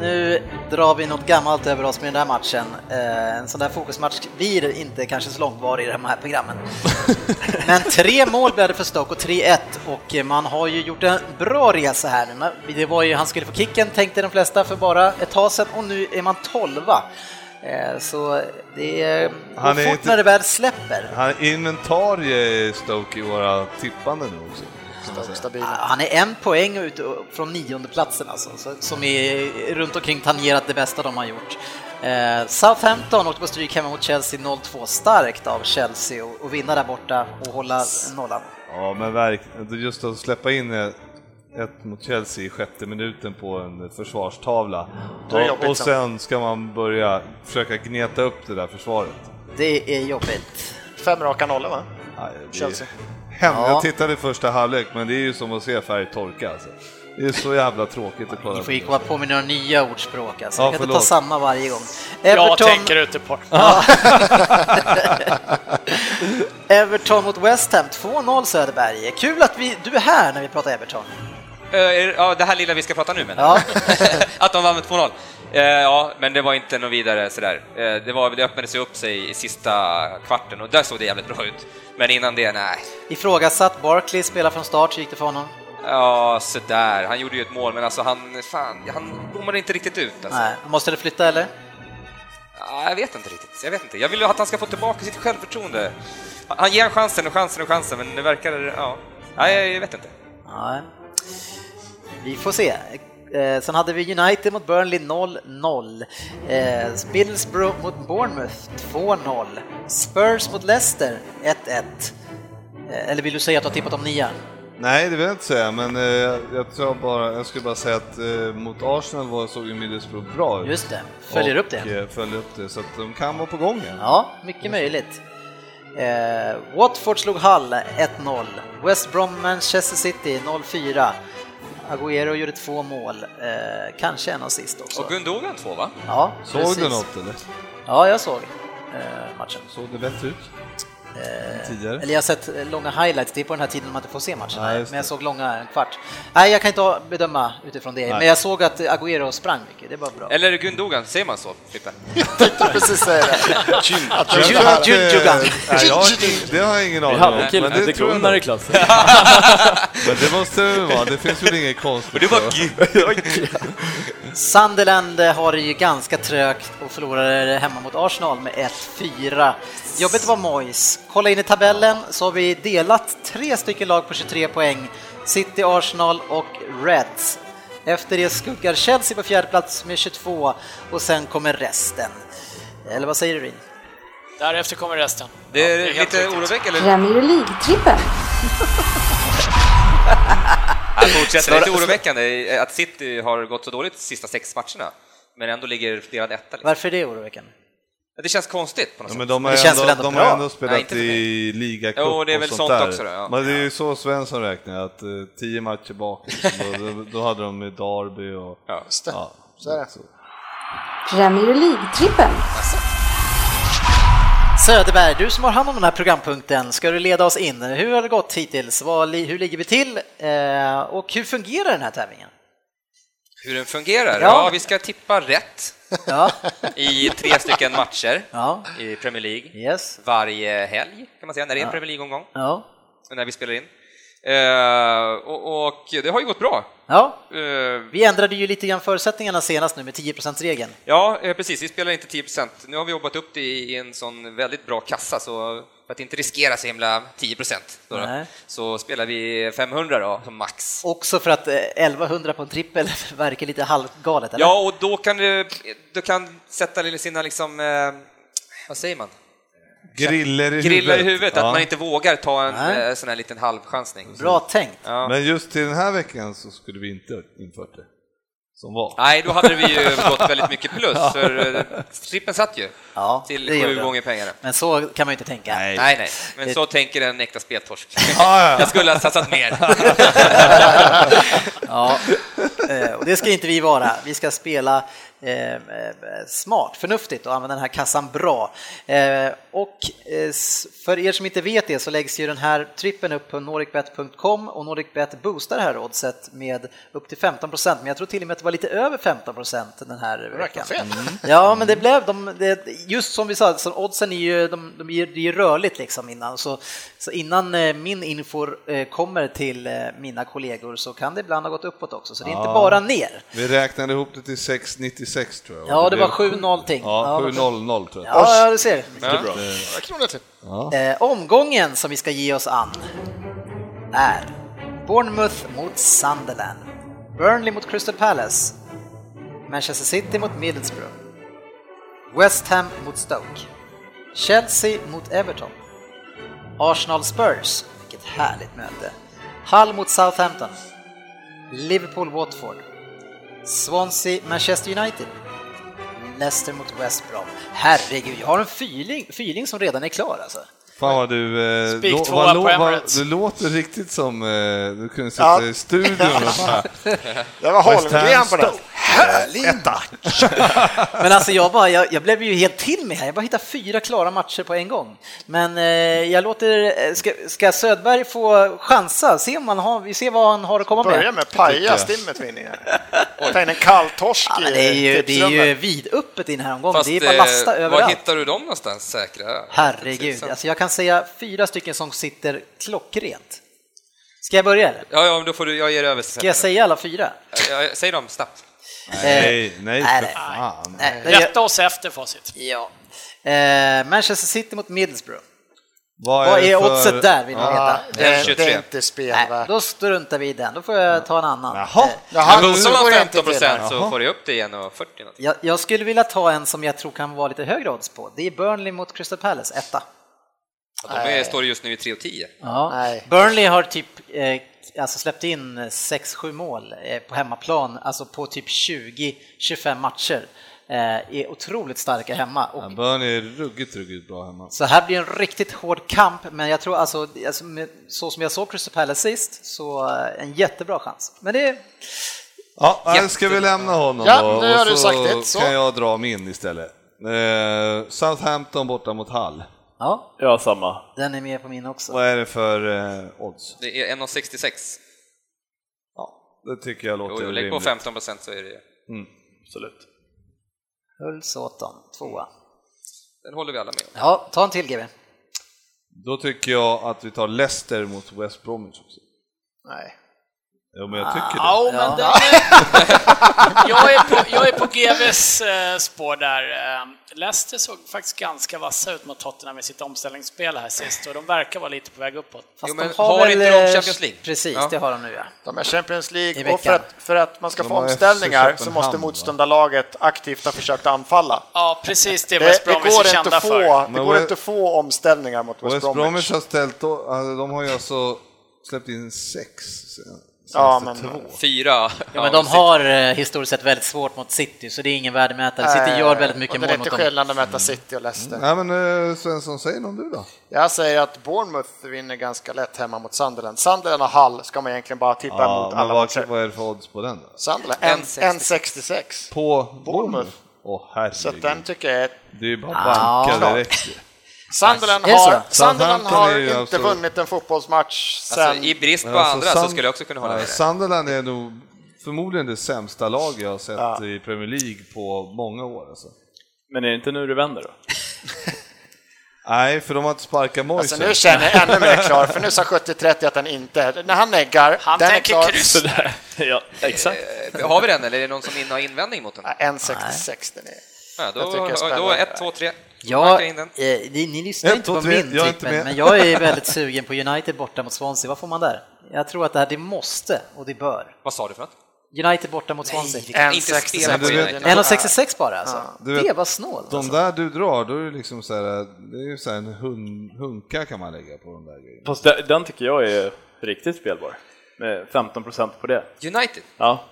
Nu drar vi något gammalt över oss med den där matchen. Eh, En sån där fokusmatch blir inte kanske så långvarig i de här programmen. Men tre mål blev det för Stoke och 3-1 och man har ju gjort en bra resa här nu. Det var ju, han skulle få kicken tänkte de flesta för bara ett tag sedan och nu är man tolva. Eh, Så det är, Han är fort inte- när det väl släpper. Han är inventarie i Stoke i våra tippande nu också. Han är en poäng ut från nionde platsen alltså, så- som är runt omkring tangerat det bästa de har gjort. Eh, Southampton åkte på stryk hemma mot Chelsea 0-2, starkt av Chelsea och, och vinna där borta och hålla nollan. Ja, men verkligen. Just att släppa in ett, mot Chelsea i sjätte minuten på en försvarstavla. Och, och sen ska man börja försöka gneta upp det där försvaret. Det är jobbigt. Fem raka nollor va? Nej, Chelsea. Hem. Ja. Jag tittade i första halvlek, men det är ju som att se färg torka. Alltså. Det är så jävla tråkigt att kolla Ni får ju på. komma på med några nya ordspråk alltså. Ja, Jag kan inte ta samma varje gång. Jag Everton, tänker ute på Everton mot West Ham, 2-0 Söderberg. Kul att vi, du är här när vi pratar Everton. Eh, Ja, det här lilla vi ska prata nu menar Ja. Att de vann med 2-0. Eh, Ja, men det var inte något vidare sådär. Eh, Det, var, det öppnade sig upp sig i sista kvarten och där såg det jävligt bra ut. Men innan det, nej. Ifrågasatt, Barkley spelar från start, hur gick det för honom? Ja, sådär. Han gjorde ju ett mål, men alltså han, fan, han bommade inte riktigt ut. Alltså. Nej, måste det flytta eller? Ja, jag vet inte riktigt. Jag vet inte. Jag vill ju att han ska få tillbaka sitt självförtroende. Han ger chansen och chansen och chansen, men det verkar... Ja. Nej, jag vet inte. Nej. Vi får se. Eh, sen hade vi United mot Burnley 0-0. Eh, Middlesbrough mot Bournemouth 2-0. Spurs mot Leicester 1-1. Eh, eller vill du säga att du har tippat om nia? Nej, det vill jag inte säga, men eh, jag, tror bara, jag skulle bara säga att eh, mot Arsenal var, såg ju Middlesbrough bra ut. Just det, följer och, upp det. eh, Följer upp det, så att de kan vara på gång igen. Ja, mycket möjligt. Eh, Watford slog Hull 1-0. West Brom Manchester City 0-4. Agüero gjorde två mål, eh, kanske en assist också. Och Gundogan två, va? Ja, Såg precis. du något eller? Ja, jag såg eh, matchen. Såg det bättre ut? Tidigare? Eller jag har sett eh, långa highlights, det är på den här tiden man inte får se matchen. Nej, men jag såg långa, en kvart. Nej, jag kan inte bedöma utifrån det, men jag såg att Agüero sprang mycket, det var bra. Eller Gundogan, säger man så, Frippe? tänkte precis säga det. Att det. Nej, jag har jag ingen Vi aning hade om. en kille men som det hette tror jag Gunnar nog. i klassen. Men det måste det vara, det finns väl inget konstigt. Och det var. Sunderland har det ju ganska trögt och förlorade hemma mot Arsenal med 1-4. Jobbigt var Moyes. Kolla in i tabellen så har vi delat tre stycken lag på 23 poäng. City, Arsenal och Reds. Efter det skuggar Chelsea på fjärde plats med 22 och sen kommer resten. Eller vad säger du Rin? Därefter kommer resten. Det är Ja, helt lite riktigt. oroväckande. Premier League-trippen. Jag fortsätter. Svara- Lite oroväckande att City har gått så dåligt de sista sex matcherna, men ändå ligger delad etta. Liksom. Varför är det oroväckande? Det känns konstigt på något Ja, sätt. men de har, det känns ändå, väl ändå de bra? har ändå spelat Nej, i ligacup det är och väl sånt sånt där. också då, ja. Men det är ju så Svensson räknar, att eh, tio matcher bak, liksom, då, då, hade de med Derby och... Ja. Just det. Ja, Så är det. så. Premier League-trippen. Söderberg, du som har hand om den här programpunkten, ska du leda oss in? Hur har det gått hittills? Hur ligger vi till? Eh, och hur fungerar den här tävlingen? Hur den fungerar? Ja. Ja, vi ska tippa rätt Ja, i tre stycken matcher ja, i Premier League yes, varje helg, kan man säga, när det är en. Premier League-omgång, ja, när vi spelar in. Eh, och, och det har ju gått bra. ja. Eh, Vi ändrade ju lite grann förutsättningarna senast nu med 10%-regeln. Ja, eh, precis. Vi spelar inte 10% Nu har vi jobbat upp det i en sån väldigt bra kassa, så för att inte riskera så himla 10 då, då, Nej. så spelar vi 500 då, som max. Också för att eh, 1100 på en trippel verkar lite halvgalet, eller? Ja, och då kan du, du kan sätta sina liksom, vad säger man? Griller i huvudet. Grillar i huvudet, Ja. att man inte vågar ta en Nej. eh, sån här liten halvchansning. Bra tänkt. Ja. Men just till den här veckan så skulle vi inte infört det. Som var. Nej, då hade vi ju gått väldigt mycket plus, för eh, trippen satt ju Ja, till sju gånger pengarna. Men så kan man ju inte tänka. Nej. Nej, nej, men Det- så tänker en äkta speltorsk. ja. Jag skulle ha satsat mer. Ja, eh, och det ska inte vi vara. Vi ska spela eh, smart, förnuftigt och använda den här kassan bra. Eh, Och eh, för er som inte vet det så läggs ju den här trippen upp på nordicbet.com och Nordicbet boostar det här oddset med upp till 15% men jag tror till och med att det var lite över 15% den här veckan. fel. Ja, men det blev de, det, just som vi sa, så oddsen är ju, de, de är, det är rörligt liksom innan, så, så innan min info kommer till mina kollegor så kan det ibland ha gått uppåt också, så det är inte bara ner. Vi räknade ihop det till 6,96 tror jag. Ja, det var blev 7 någonting. Ja, Ja, 7-0-0 tror jag. Ja, ja, du ser. Ja. Några kronor till. Eh, omgången som vi ska ge oss an är Bournemouth mot Sunderland, Burnley mot Crystal Palace, Manchester City mot Middlesbrough, West Ham mot Stoke, Chelsea mot Everton, Arsenal Spurs, vilket härligt möte, Hull mot Southampton, Liverpool Watford, Swansea Manchester United, Leicester mot West Brom. Herregud, jag har en feeling, feeling som redan är klar alltså. Fan vad du... Eh, tvåa vad vad-. Du låter riktigt som... Eh, du kunde sitta Ja. i studion och bara... Det var Holmgren på den. Stoke. Härlig match! Men alltså jag, bara, jag, jag blev ju helt till mig här, jag bara hittade fyra klara matcher på en gång. Men eh, jag låter, eh, ska, ska Södberg få chansa, se om han har, vi ser vad han har att komma Börja med. med paja stimmet vinningen. Ta in en kalltorsk Ja, det är ju, det är ju vidöppet i den här omgången, Fast det är bara lasta eh, var överallt. hittar du dem någonstans säkra? Herregud, alltså jag kan säga fyra stycken som sitter klockrent. Ska jag börja eller? Ja, ja, men då får du, jag ger över. Ska jag säga alla fyra? Ja, Säg dem snabbt. Nej, nej nej, för nej. fan. Nej, Rätta oss efter facit. Ja. Eh, Manchester City mot Middlesbrough. Vad, Vad det är för- oddset där vill ni Ja, veta? det, det 23. är inte Nej, spelvärt. då struntar vi i den, då får jag ta en annan. Jaha. Eh, Jaha, Men man det 15 inte till procent så får du upp det igen och 40 någonting. Jag, jag skulle vilja ta en som jag tror kan vara lite högre odds på. Det är Burnley mot Crystal Palace, etta. Ja, De är, står just nu i 3 och 10. Ja. Nej. Burnley har typ eh, alltså släppt in 6-7 mål eh, på hemmaplan, alltså på typ 20-25 matcher. Eh, är otroligt starka hemma. Och Ja, Burnley är ruggigt, ruggigt bra hemma. Så här blir en riktigt hård kamp, men jag tror alltså, alltså så som jag såg Crystal Palace sist, så eh, en jättebra chans. Men det, Ja, här ska vi lämna honom Ja, då, nu har och du så sagt ett, så. kan jag dra min istället. Eh, Southampton borta mot Hull. Ja, Ja, samma. den är med på min också. Vad är det för eh, odds? Det är 1,66. Det tycker jag låter Jo, Lägg på rimligt. 15 procent så är det Absolut. Hulls Åton, tvåa. Den håller vi alla med om. Ja, ta en till GB. Då tycker jag att vi tar Leicester mot West Bromwich också. Nej. Jo, men jag tycker det. Ja, men Ja. den är, jag, är på, jag är på GVs eh, spår där. Eh, Leicester såg faktiskt ganska vassa ut mot Tottenham i sitt omställningsspel här sist och de verkar vara lite på väg uppåt. Fast Jo, men de har, har väl, inte de eh, Champions League? Precis, Ja. det har de nu ja. De är Champions I League veckan. och för att, för att man ska De få omställningar så måste motståndarlaget aktivt ha försökt anfalla. Ja, precis det Det, West det, Bromwich är går, inte kända att för. få, det går inte att få omställningar mot West, West Bromwich Bromwich. har ställt, alltså, de har ju alltså släppt in sex Ja, senaste men- två. Fyra. Ja, men de har eh, historiskt sett väldigt svårt mot City, så det är ingen värdemätare. City gör väldigt mycket och det mål är mot inte dem. skillnad att möta City och Leicester. Nej men eh, Svensson, säg någon du då? Jag säger att Bournemouth vinner ganska lätt hemma mot Sunderland. Sunderland och Hull ska man egentligen bara tippa emot men alla vad, matcher. vad är det för odds på den då? Sunderland, 1,66. 1,66. På Bournemouth. Åh Så att herregud. den tycker jag är... Det är ju bara Ja. banka direkt ju. Sunderland så? har, Sunderland har inte alltså- vunnit en fotbollsmatch sen... Alltså, I brist på alltså, andra så Sun- skulle jag också kunna hålla med. Sunderland är nog förmodligen det sämsta lag jag har sett Ja. i Premier League på många år. Alltså. Men är det inte nu det vänder då? Nej, för de har inte sparkat Moise. Alltså nu känner jag ännu mer klar, för nu sa 70-30 att den inte är... När han neggar, Han den är tänker klar. kryss. Sådär. Ja, exakt. Eh, Har vi den eller är det någon som har invändning mot den? Ja, 1,66 den är. Ja, då, då spännande. 1, 2, 3. Ja, eh, ni, ni lyssnar Ett, inte på tre. min Jag tipp, inte men, men jag är väldigt sugen på United borta mot Swansea. Vad får man där? Jag tror att det här, det måste och det bör. Vad sa du för något? United borta mot Swansea. kan inte 1,66. spela på United. Den är- 1,66 bara alltså. Du vet, det var snålt. De Alltså. där du drar, då är det liksom så här, det är ju så här en hun, hunka kan man lägga på de där grejerna. Fast den- den tycker jag är riktigt spelbar. Med 15% på det. United? Ja.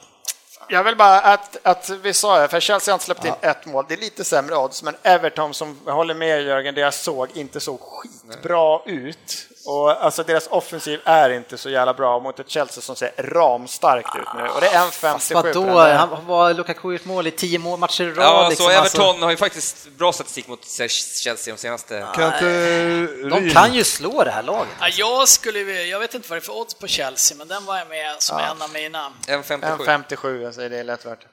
Jag vill bara att, att vi sa det, för Chelsea har inte släppt in ett mål. Det är lite sämre odds, men Everton som håller med Jörgen, det jag såg inte såg skitbra ut. Och alltså deras offensiv är inte så jävla bra mot ett Chelsea som ser ramstarkt ut nu. Och det är en 57 Vadå? Han var Lukaku gjort mål i tio mål, matcher i rad. Ja, liksom, så alltså. Everton har ju faktiskt bra statistik mot Chelsea de senaste... Kan inte De kan ju slå det här laget. Ja, jag, skulle, jag vet inte vad det är för odds på Chelsea, men den var jag med som en av mina. En 57. En 57, jag säger det är lätt värt.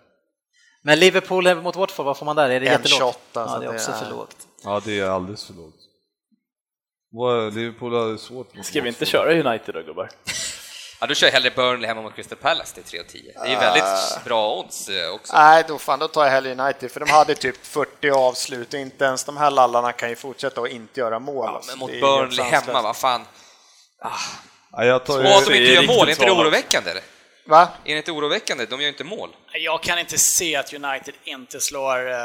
Men Liverpool mot Watford, vad får man där? Är det jättelågt? 28, ja, så det är det också är- för lågt. Ja, det är alldeles för lågt. Vad- Liverpool har det svårt mot Ska vi inte köra United då gubbar? Ja, då kör hellre Burnley hemma mot Crystal Palace till 3 och 10. Det är ju väldigt bra odds eh, också. Nej, då fan, då tar jag hellre United, för de hade typ 40 avslut och inte ens de här lallarna kan ju fortsätta att inte göra mål. Ja, alltså. men mot är helt Burnley hemma, vad fan. Ja, jag tar Och att de ju, inte gör mål, är inte det oroväckande eller? Va? Är det inte oroväckande? De gör ju inte mål. Jag kan inte se att United inte slår... Uh,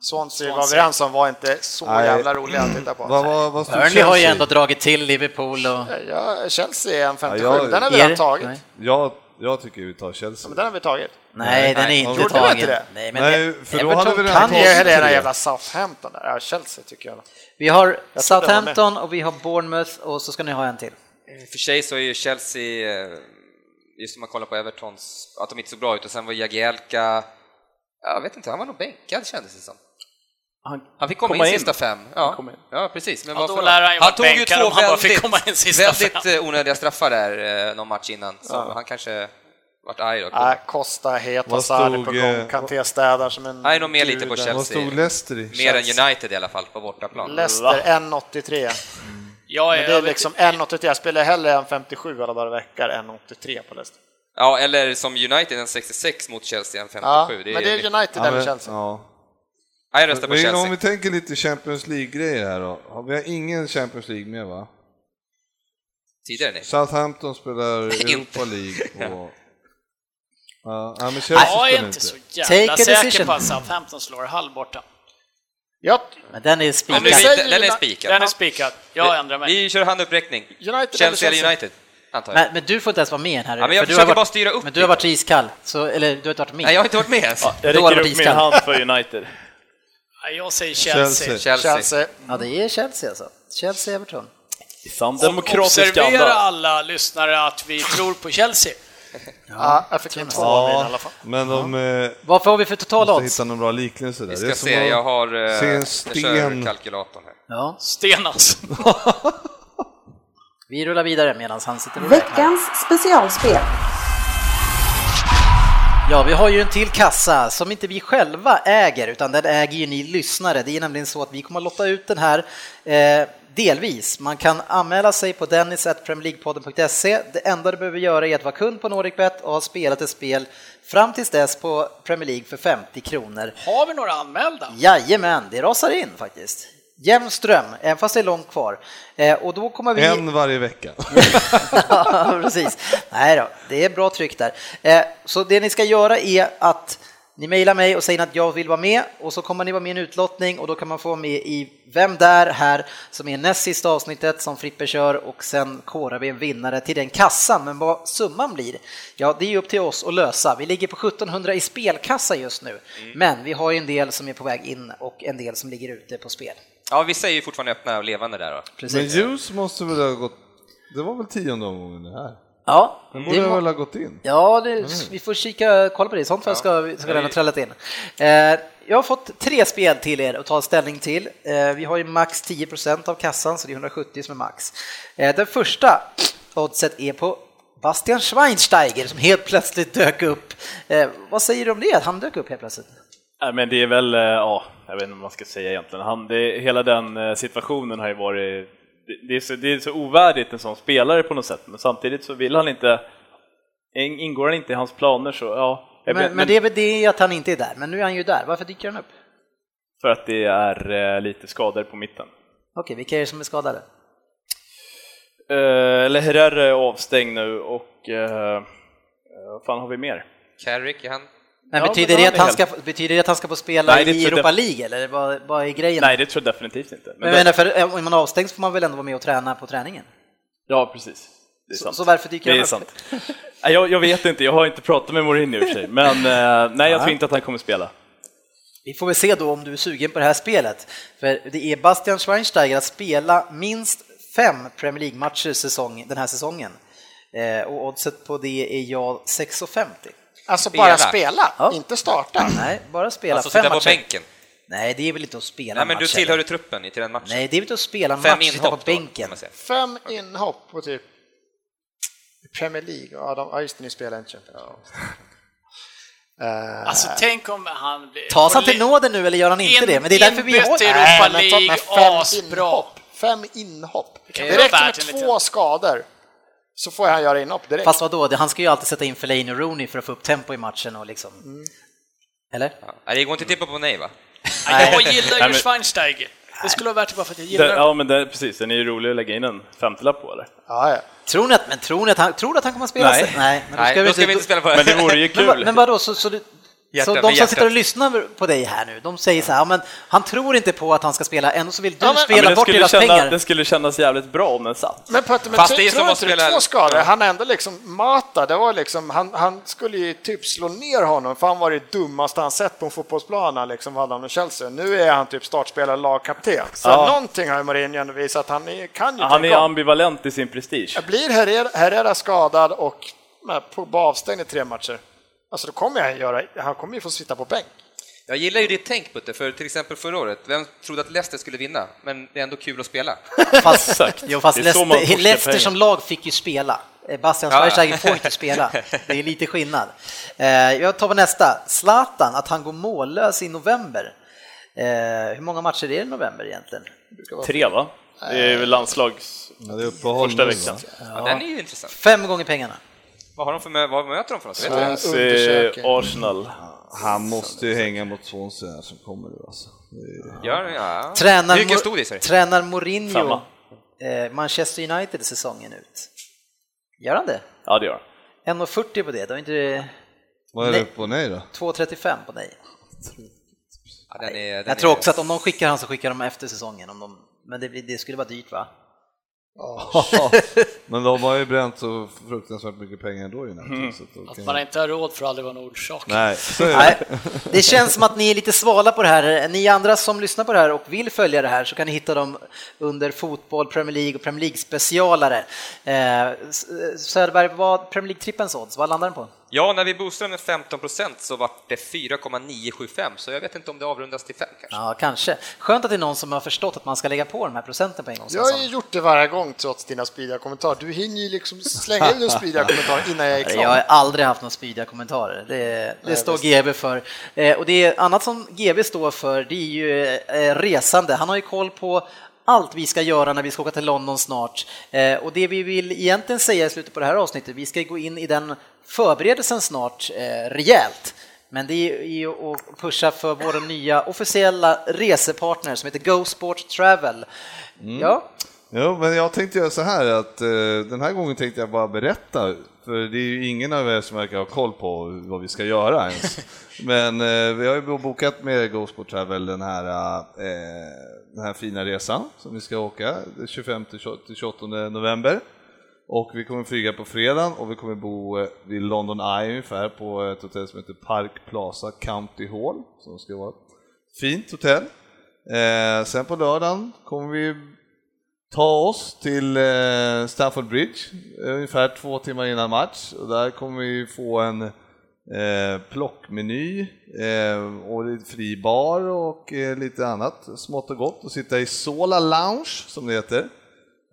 Swansea var överens om var inte så Nej. jävla roliga att titta på. vad, vad, vad Burnley har ju ändå dragit till Liverpool och... Ja, Chelsea är en 57, Ja, jag- den har vi Är redan tagit. Nej. Jag, jag tycker vi tar Chelsea. Men den har vi tagit. Nej, den är inte Gjorde tagen. inte det? Nej, men Nej, för då Everton hade vi redan kan ju- det tre. jävla Southampton där. Ja, Chelsea tycker jag. Vi har Jag Southampton och vi har Bournemouth och så ska ni ha en till. För sig så är ju Chelsea, eh, just om man kollar på Evertons, att de inte så bra ut och sen var Jagielka, jag vet inte, han var nog bänkad kändes det som. Han, Han fick komma, Komma in in. sista fem. Ja, in. ja precis. Men Ja, varför då lär han han tog ju två han väldigt, komma in sista väldigt fem. eh, onödiga straffar där eh, någon match innan, så han kanske vart arg då. Nej, Costa het, är på gång, eh, Kanté städar som en Han är nog med lite på Chelsea. Vad stod Leicester i? Mer än United i alla fall, på bortaplan. Leicester 1,83. Jag Men det är liksom 1,83. Jag spelar hellre än 57 alla dagar i veckan än 83 på Leicester. Ja, eller som United, en 66 mot Chelsea, en 57. Ja, det är, men det är United Ja, eller Chelsea. ja. Ja, jag röstar på Men Chelsea. Om vi tänker lite Champions League-grejer här då. Vi har ingen Champions League med va? Tidigare nej. Southampton spelar. Europa League och... Ja, ja, men Chelsea Jag är spelar inte så jävla säker på att Southampton slår Hull borta. Ja, Men den är spikad. säger den är spikad. Den är spikad. Jag ändrar mig. Vi kör handuppräckning. United Chelsea eller eller United, antar jag. Men, men du får inte ens vara med här. Ja, men jag för du försöker har bara styra upp Men du har varit iskall, så, eller du har inte varit med. Nej, jag har inte varit med ens. jag Då räcker upp min hand för United. Ja, Jag säger Chelsea. Chelsea. Chelsea. Ja, det är Chelsea alltså. Chelsea-Everton. Observera alla lyssnare att vi tror på Chelsea. Ja, jag fick in två mina i alla fall. Men de eh, Vad får vi för totala odds? hitta någon bra liknelse där. Vi ska se, jag har... eh, se en Jag sten. kör kalkylatorn här. Ja, Sten alltså. vi rullar vidare medan han sitter och räknar. Veckans specialspel. Ja, vi har ju en till kassa som inte vi själva äger, utan den äger ju ni lyssnare. Det är nämligen så att vi kommer att lotta ut den här eh, delvis. Man kan anmäla sig på dennis.premierleaguepodden.se. Det enda du behöver göra är att vara kund på NordicBet och ha spelat ett spel fram tills dess på Premier League för 50 kronor. Har vi några anmälda? Jajamän, det rasar in faktiskt. Jämn ström, även fast det är långt kvar. Eh, och då kommer vi... En varje vecka. Ja, precis. Nej då, det är bra tryck där. Eh, Så det ni ska göra är att ni mejlar mig och säger att jag vill vara med och så kommer ni vara med i en utlottning och då kan man få med i Vem där här som är näst sista avsnittet som Frippe kör och sen korar vi en vinnare till den kassan. Men vad summan blir, ja det är upp till oss att lösa. Vi ligger på 1700 i spelkassa just nu, men vi har ju en del som är på väg in och en del som ligger ute på spel. Ja, vissa är ju fortfarande öppna och levande där då. Men Precis. Ljus måste väl ha gått... Det var väl tionde omgången det här? Ja, Den det borde må- väl ha gått in? Ja, det, vi får kika, kolla på det. Sånt ska, ska den ha trällat in. Eh, jag har fått tre spel till er att ta ställning till. Eh, vi har ju max 10% av kassan, så det är 170 som är max. Eh, den första oddset är på Bastian Schweinsteiger som helt plötsligt dök upp. Eh, vad säger du om det, att han dök upp helt plötsligt? Nej, men det är väl, eh, ja, jag vet inte vad man ska säga egentligen. Han, det, hela den eh, situationen har ju varit, det, är så, det är så ovärdigt en sån spelare på något sätt, men samtidigt så vill han inte, in- ingår han inte i hans planer så, ja. Men, vet- men det är väl det att han inte är där, men nu är han ju där. Varför dyker han upp? För att det är eh, lite skador på mitten. Okej, vilka är det som är skadade? Eh, eller Herrera är avstängd nu och eh, eh, vad fan har vi mer? Carrick, är han... Men Ja, betyder, men det att han ska, betyder det att han ska få spela Nej, i Europa League, eller vad, vad är grejen? Nej, det tror jag definitivt inte. Men jag det- menar, för eh, om man avstängs får man väl ändå vara med och träna på träningen? Ja, precis. Så, så varför dyker det är sant. Jag, jag vet inte, jag har inte pratat med Mourinho i och för sig, men eh, nej, jag tror inte att han kommer spela. Vi får väl se då om du är sugen på det här spelet. För det är Bastian Schweinsteiger att spela minst fem Premier League-matcher säsong, den här säsongen. Eh, och oddset på det är jag 6,50. Alltså Spela. bara spela, Ja. inte starta. Nej, bara spela Alltså fem sitta på matcher. bänken. Nej, det är väl inte att spela Nej, men du matcher. tillhör ju truppen i till den matchen. Nej, det är väl inte att spela Fem match, sitta på då, bänken. säga. Fem inhopp på typ Premier League. Ja, de, ja just det, ni spelar inte Champions League. Eh, Alltså tänk om han blir... Tas han till nåden nu eller gör han inte in- det? Men det är därför vi har... Europa League, asbra. inhopp. Fem inhopp. Det räcker med två skador så får han göra inhopp direkt. Fast vadå, Det- han ska ju alltid sätta in Fellaini och Rooney för att få upp tempo i matchen och liksom... Mm. Eller? Ja. Det går inte att tippa på nej, va? Nej, Jag gillar ju men- Schweinsteiger. Det skulle värt det bara för att jag gillar Den, ja, men det, precis, den är ju rolig att lägga in en femtelapp på, eller? Ja, ja. Tror ni att, men tror ni att han, tror att han kommer att spela? Nej. sig? Nej, men Nej, då ska vi inte spela på Men det vore ju Men, kul. men vadå, så, så, du, så Hjärtat de som sitter och lyssnar på dig här nu, de säger så här, ja, men han tror inte på att han ska spela, ändå så vill du Ja, men- spela men det, bort skulle deras känna, pengar. det skulle kännas jävligt bra om den satt. Men Petter, men det är tror inte du spela- två skador? Han ändå liksom, Mata, det var liksom, han, han skulle ju typ slå ner honom, för han var det dummaste han sett på en fotbollsplan, han liksom hade honom i Chelsea. Nu är han typ startspelare, lagkapten. Så Ja. någonting har ju Mourinho ändå visat, han är, kan ju Han är om. ambivalent i sin prestige. Blir Herrera, skadad och på avstängd i tre matcher, alltså då kommer han göra, han kommer ju få sitta på bänk. Jag gillar ju ditt tänk, Putte, för till exempel förra året, vem trodde att Leicester skulle vinna? Men det är ändå kul att spela. Fast, jo, fast Leicester, Leicester som lag fick ju spela. Eh, Bastian Ja, ja. Schweinsteiger får inte spela. Det är lite skillnad. Eh, Jag tar på nästa. Zlatan, att han går mållös i november. Eh, Hur många matcher är det i november egentligen? Tre, va? Det är väl landslags... Ja, det är Första veckan. va? Ja. Den är ju intressant. Fem gånger pengarna. Vad, har de för, vad möter de för något? Swansea. Arsenal. Han måste ju hänga mot Swansea här som kommer nu alltså. Den, ja. Tränar, Mor- tränar Mourinho Femma. eh, Manchester United säsongen ut? Gör han det? Ja, det gör han. 1,40 på det, då är inte det Vad är Nej. det och nej då? 2,35 på dig. Ja, den är, den Jag tror också att om de skickar han så skickar de efter säsongen. Om de, men det, blir- det skulle vara dyrt va? Men de har ju bränt så fruktansvärt mycket pengar ändå United. Mm. Att man inte har råd för aldrig vara en orsak. Nej. Nej, det känns som att ni är lite svala på det här. Ni andra som lyssnar på det här och vill följa det här så kan ni hitta dem under fotboll, Premier League och Premier League-specialare. Eh, Söderberg, vad Premier League-trippens odds, vad landar den på? Ja, när vi boostade med 15% så var det 4,975, så jag vet inte om det avrundas till 5 kanske. Ja, kanske. Skönt att det är någon som har förstått att man ska lägga på de här procenten på en gång. Jag har ju gjort det varje gång trots dina spydiga kommentarer. Du hinner ju liksom slänga ut en spydiga kommentar innan jag är Jag klar. har aldrig haft några spydiga kommentarer. Det, det står GB för. Eh, och det är annat som GB står för, det är ju eh, resande. Han har ju koll på allt vi ska göra när vi ska åka till London snart. Eh, och det vi vill egentligen säga i slutet på det här avsnittet, vi ska gå in i den förberedelsen snart eh, rejält. Men det är ju att pusha för vår nya officiella resepartner som heter Go Sport Travel. Ja, Jo, men jag tänkte göra så här att eh, den här gången tänkte jag bara berätta, för det är ju ingen av er som verkar ha koll på vad vi ska göra ens. Men eh, vi har ju bokat med GoSport Travel den här, eh, den här fina resan som vi ska åka 25 till 28 november. Och vi kommer flyga på fredagen och vi kommer bo eh, vid London Eye ungefär på ett hotell som heter Park Plaza County Hall, som ska vara ett fint hotell. Eh, sen på lördagen kommer vi ta oss till eh, Stafford Bridge eh, ungefär två timmar innan match och där kommer vi få en eh, plockmeny eh, och fri bar och eh, lite annat smått och gott och sitta i Sola Lounge som det heter.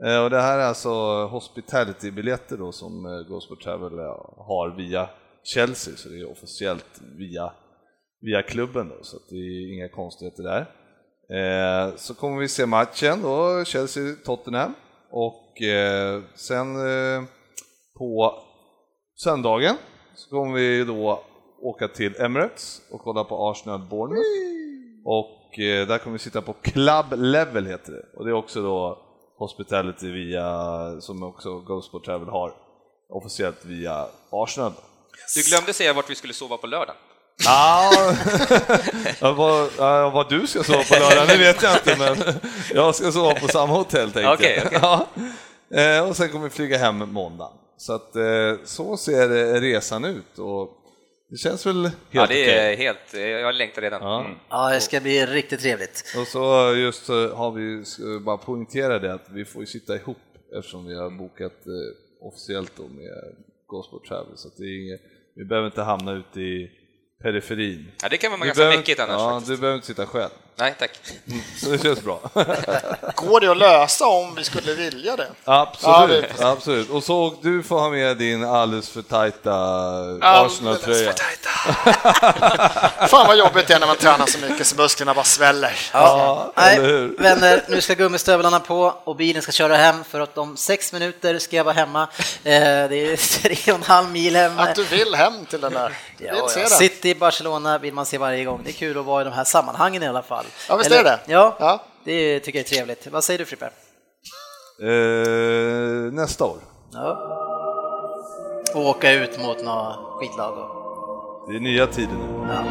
Eh, och det här är alltså hospitality-biljetter då som eh, Gosport Travel eh, har via Chelsea, så det är officiellt via, via klubben då, så det är inga konstigheter där. Eh, så kommer vi se matchen då, Chelsea-Tottenham och eh, sen eh, på söndagen så kommer vi då åka till Emirates och kolla på Arsenal Bournemouth och eh, där kommer vi sitta på Club Level heter det och det är också då Hospitality via, som också Ghostport Travel har officiellt via Arsenal. Du glömde säga vart vi skulle sova på lördag. Ja, ja, vad, vad du ska sova på lördag, det vet jag inte, men jag ska sova på samma hotell tänkte jag. okej. Ja. Eh, Och sen kommer vi flyga hem måndag. Så att eh, så ser eh, resan ut och det känns väl helt Ja, det okej. är helt... Jag längtar redan. Ja. Mm. Ja, det ska bli riktigt trevligt. Och så just så har vi bara poängtera det att vi får ju sitta ihop eftersom vi har bokat eh, officiellt då med Gosport Travel så att det är inget, vi behöver inte hamna ute i periferin. Ja, det kan vara ganska mäckigt annars Ja, faktiskt. du behöver inte sitta själv. Nej, tack. Så det känns bra. Går det att lösa om vi skulle vilja det? Absolut, Ja, absolut. Och så du får ha med din alldeles för tajta Arsenal-tröja. Fan vad jobbigt det är när man tränar så mycket så musklerna bara sväller. Ja, Nej, vänner, nu ska gummistövlarna på och bilen ska köra hem för att om sex minuter ska jag vara hemma. Eh, Det är tre och en halv mil hem. Att du vill hem till den där. Ja, ja. City i Barcelona vill man se varje gång. Det är kul att vara i de här sammanhangen i alla fall. Ja, visst är det? Ja, Ja. det tycker jag är trevligt. Vad säger du Frippe? Eh, nästa år. Ja. Och åka ut mot några skitlag. och- Det är nya tider nu. Ja.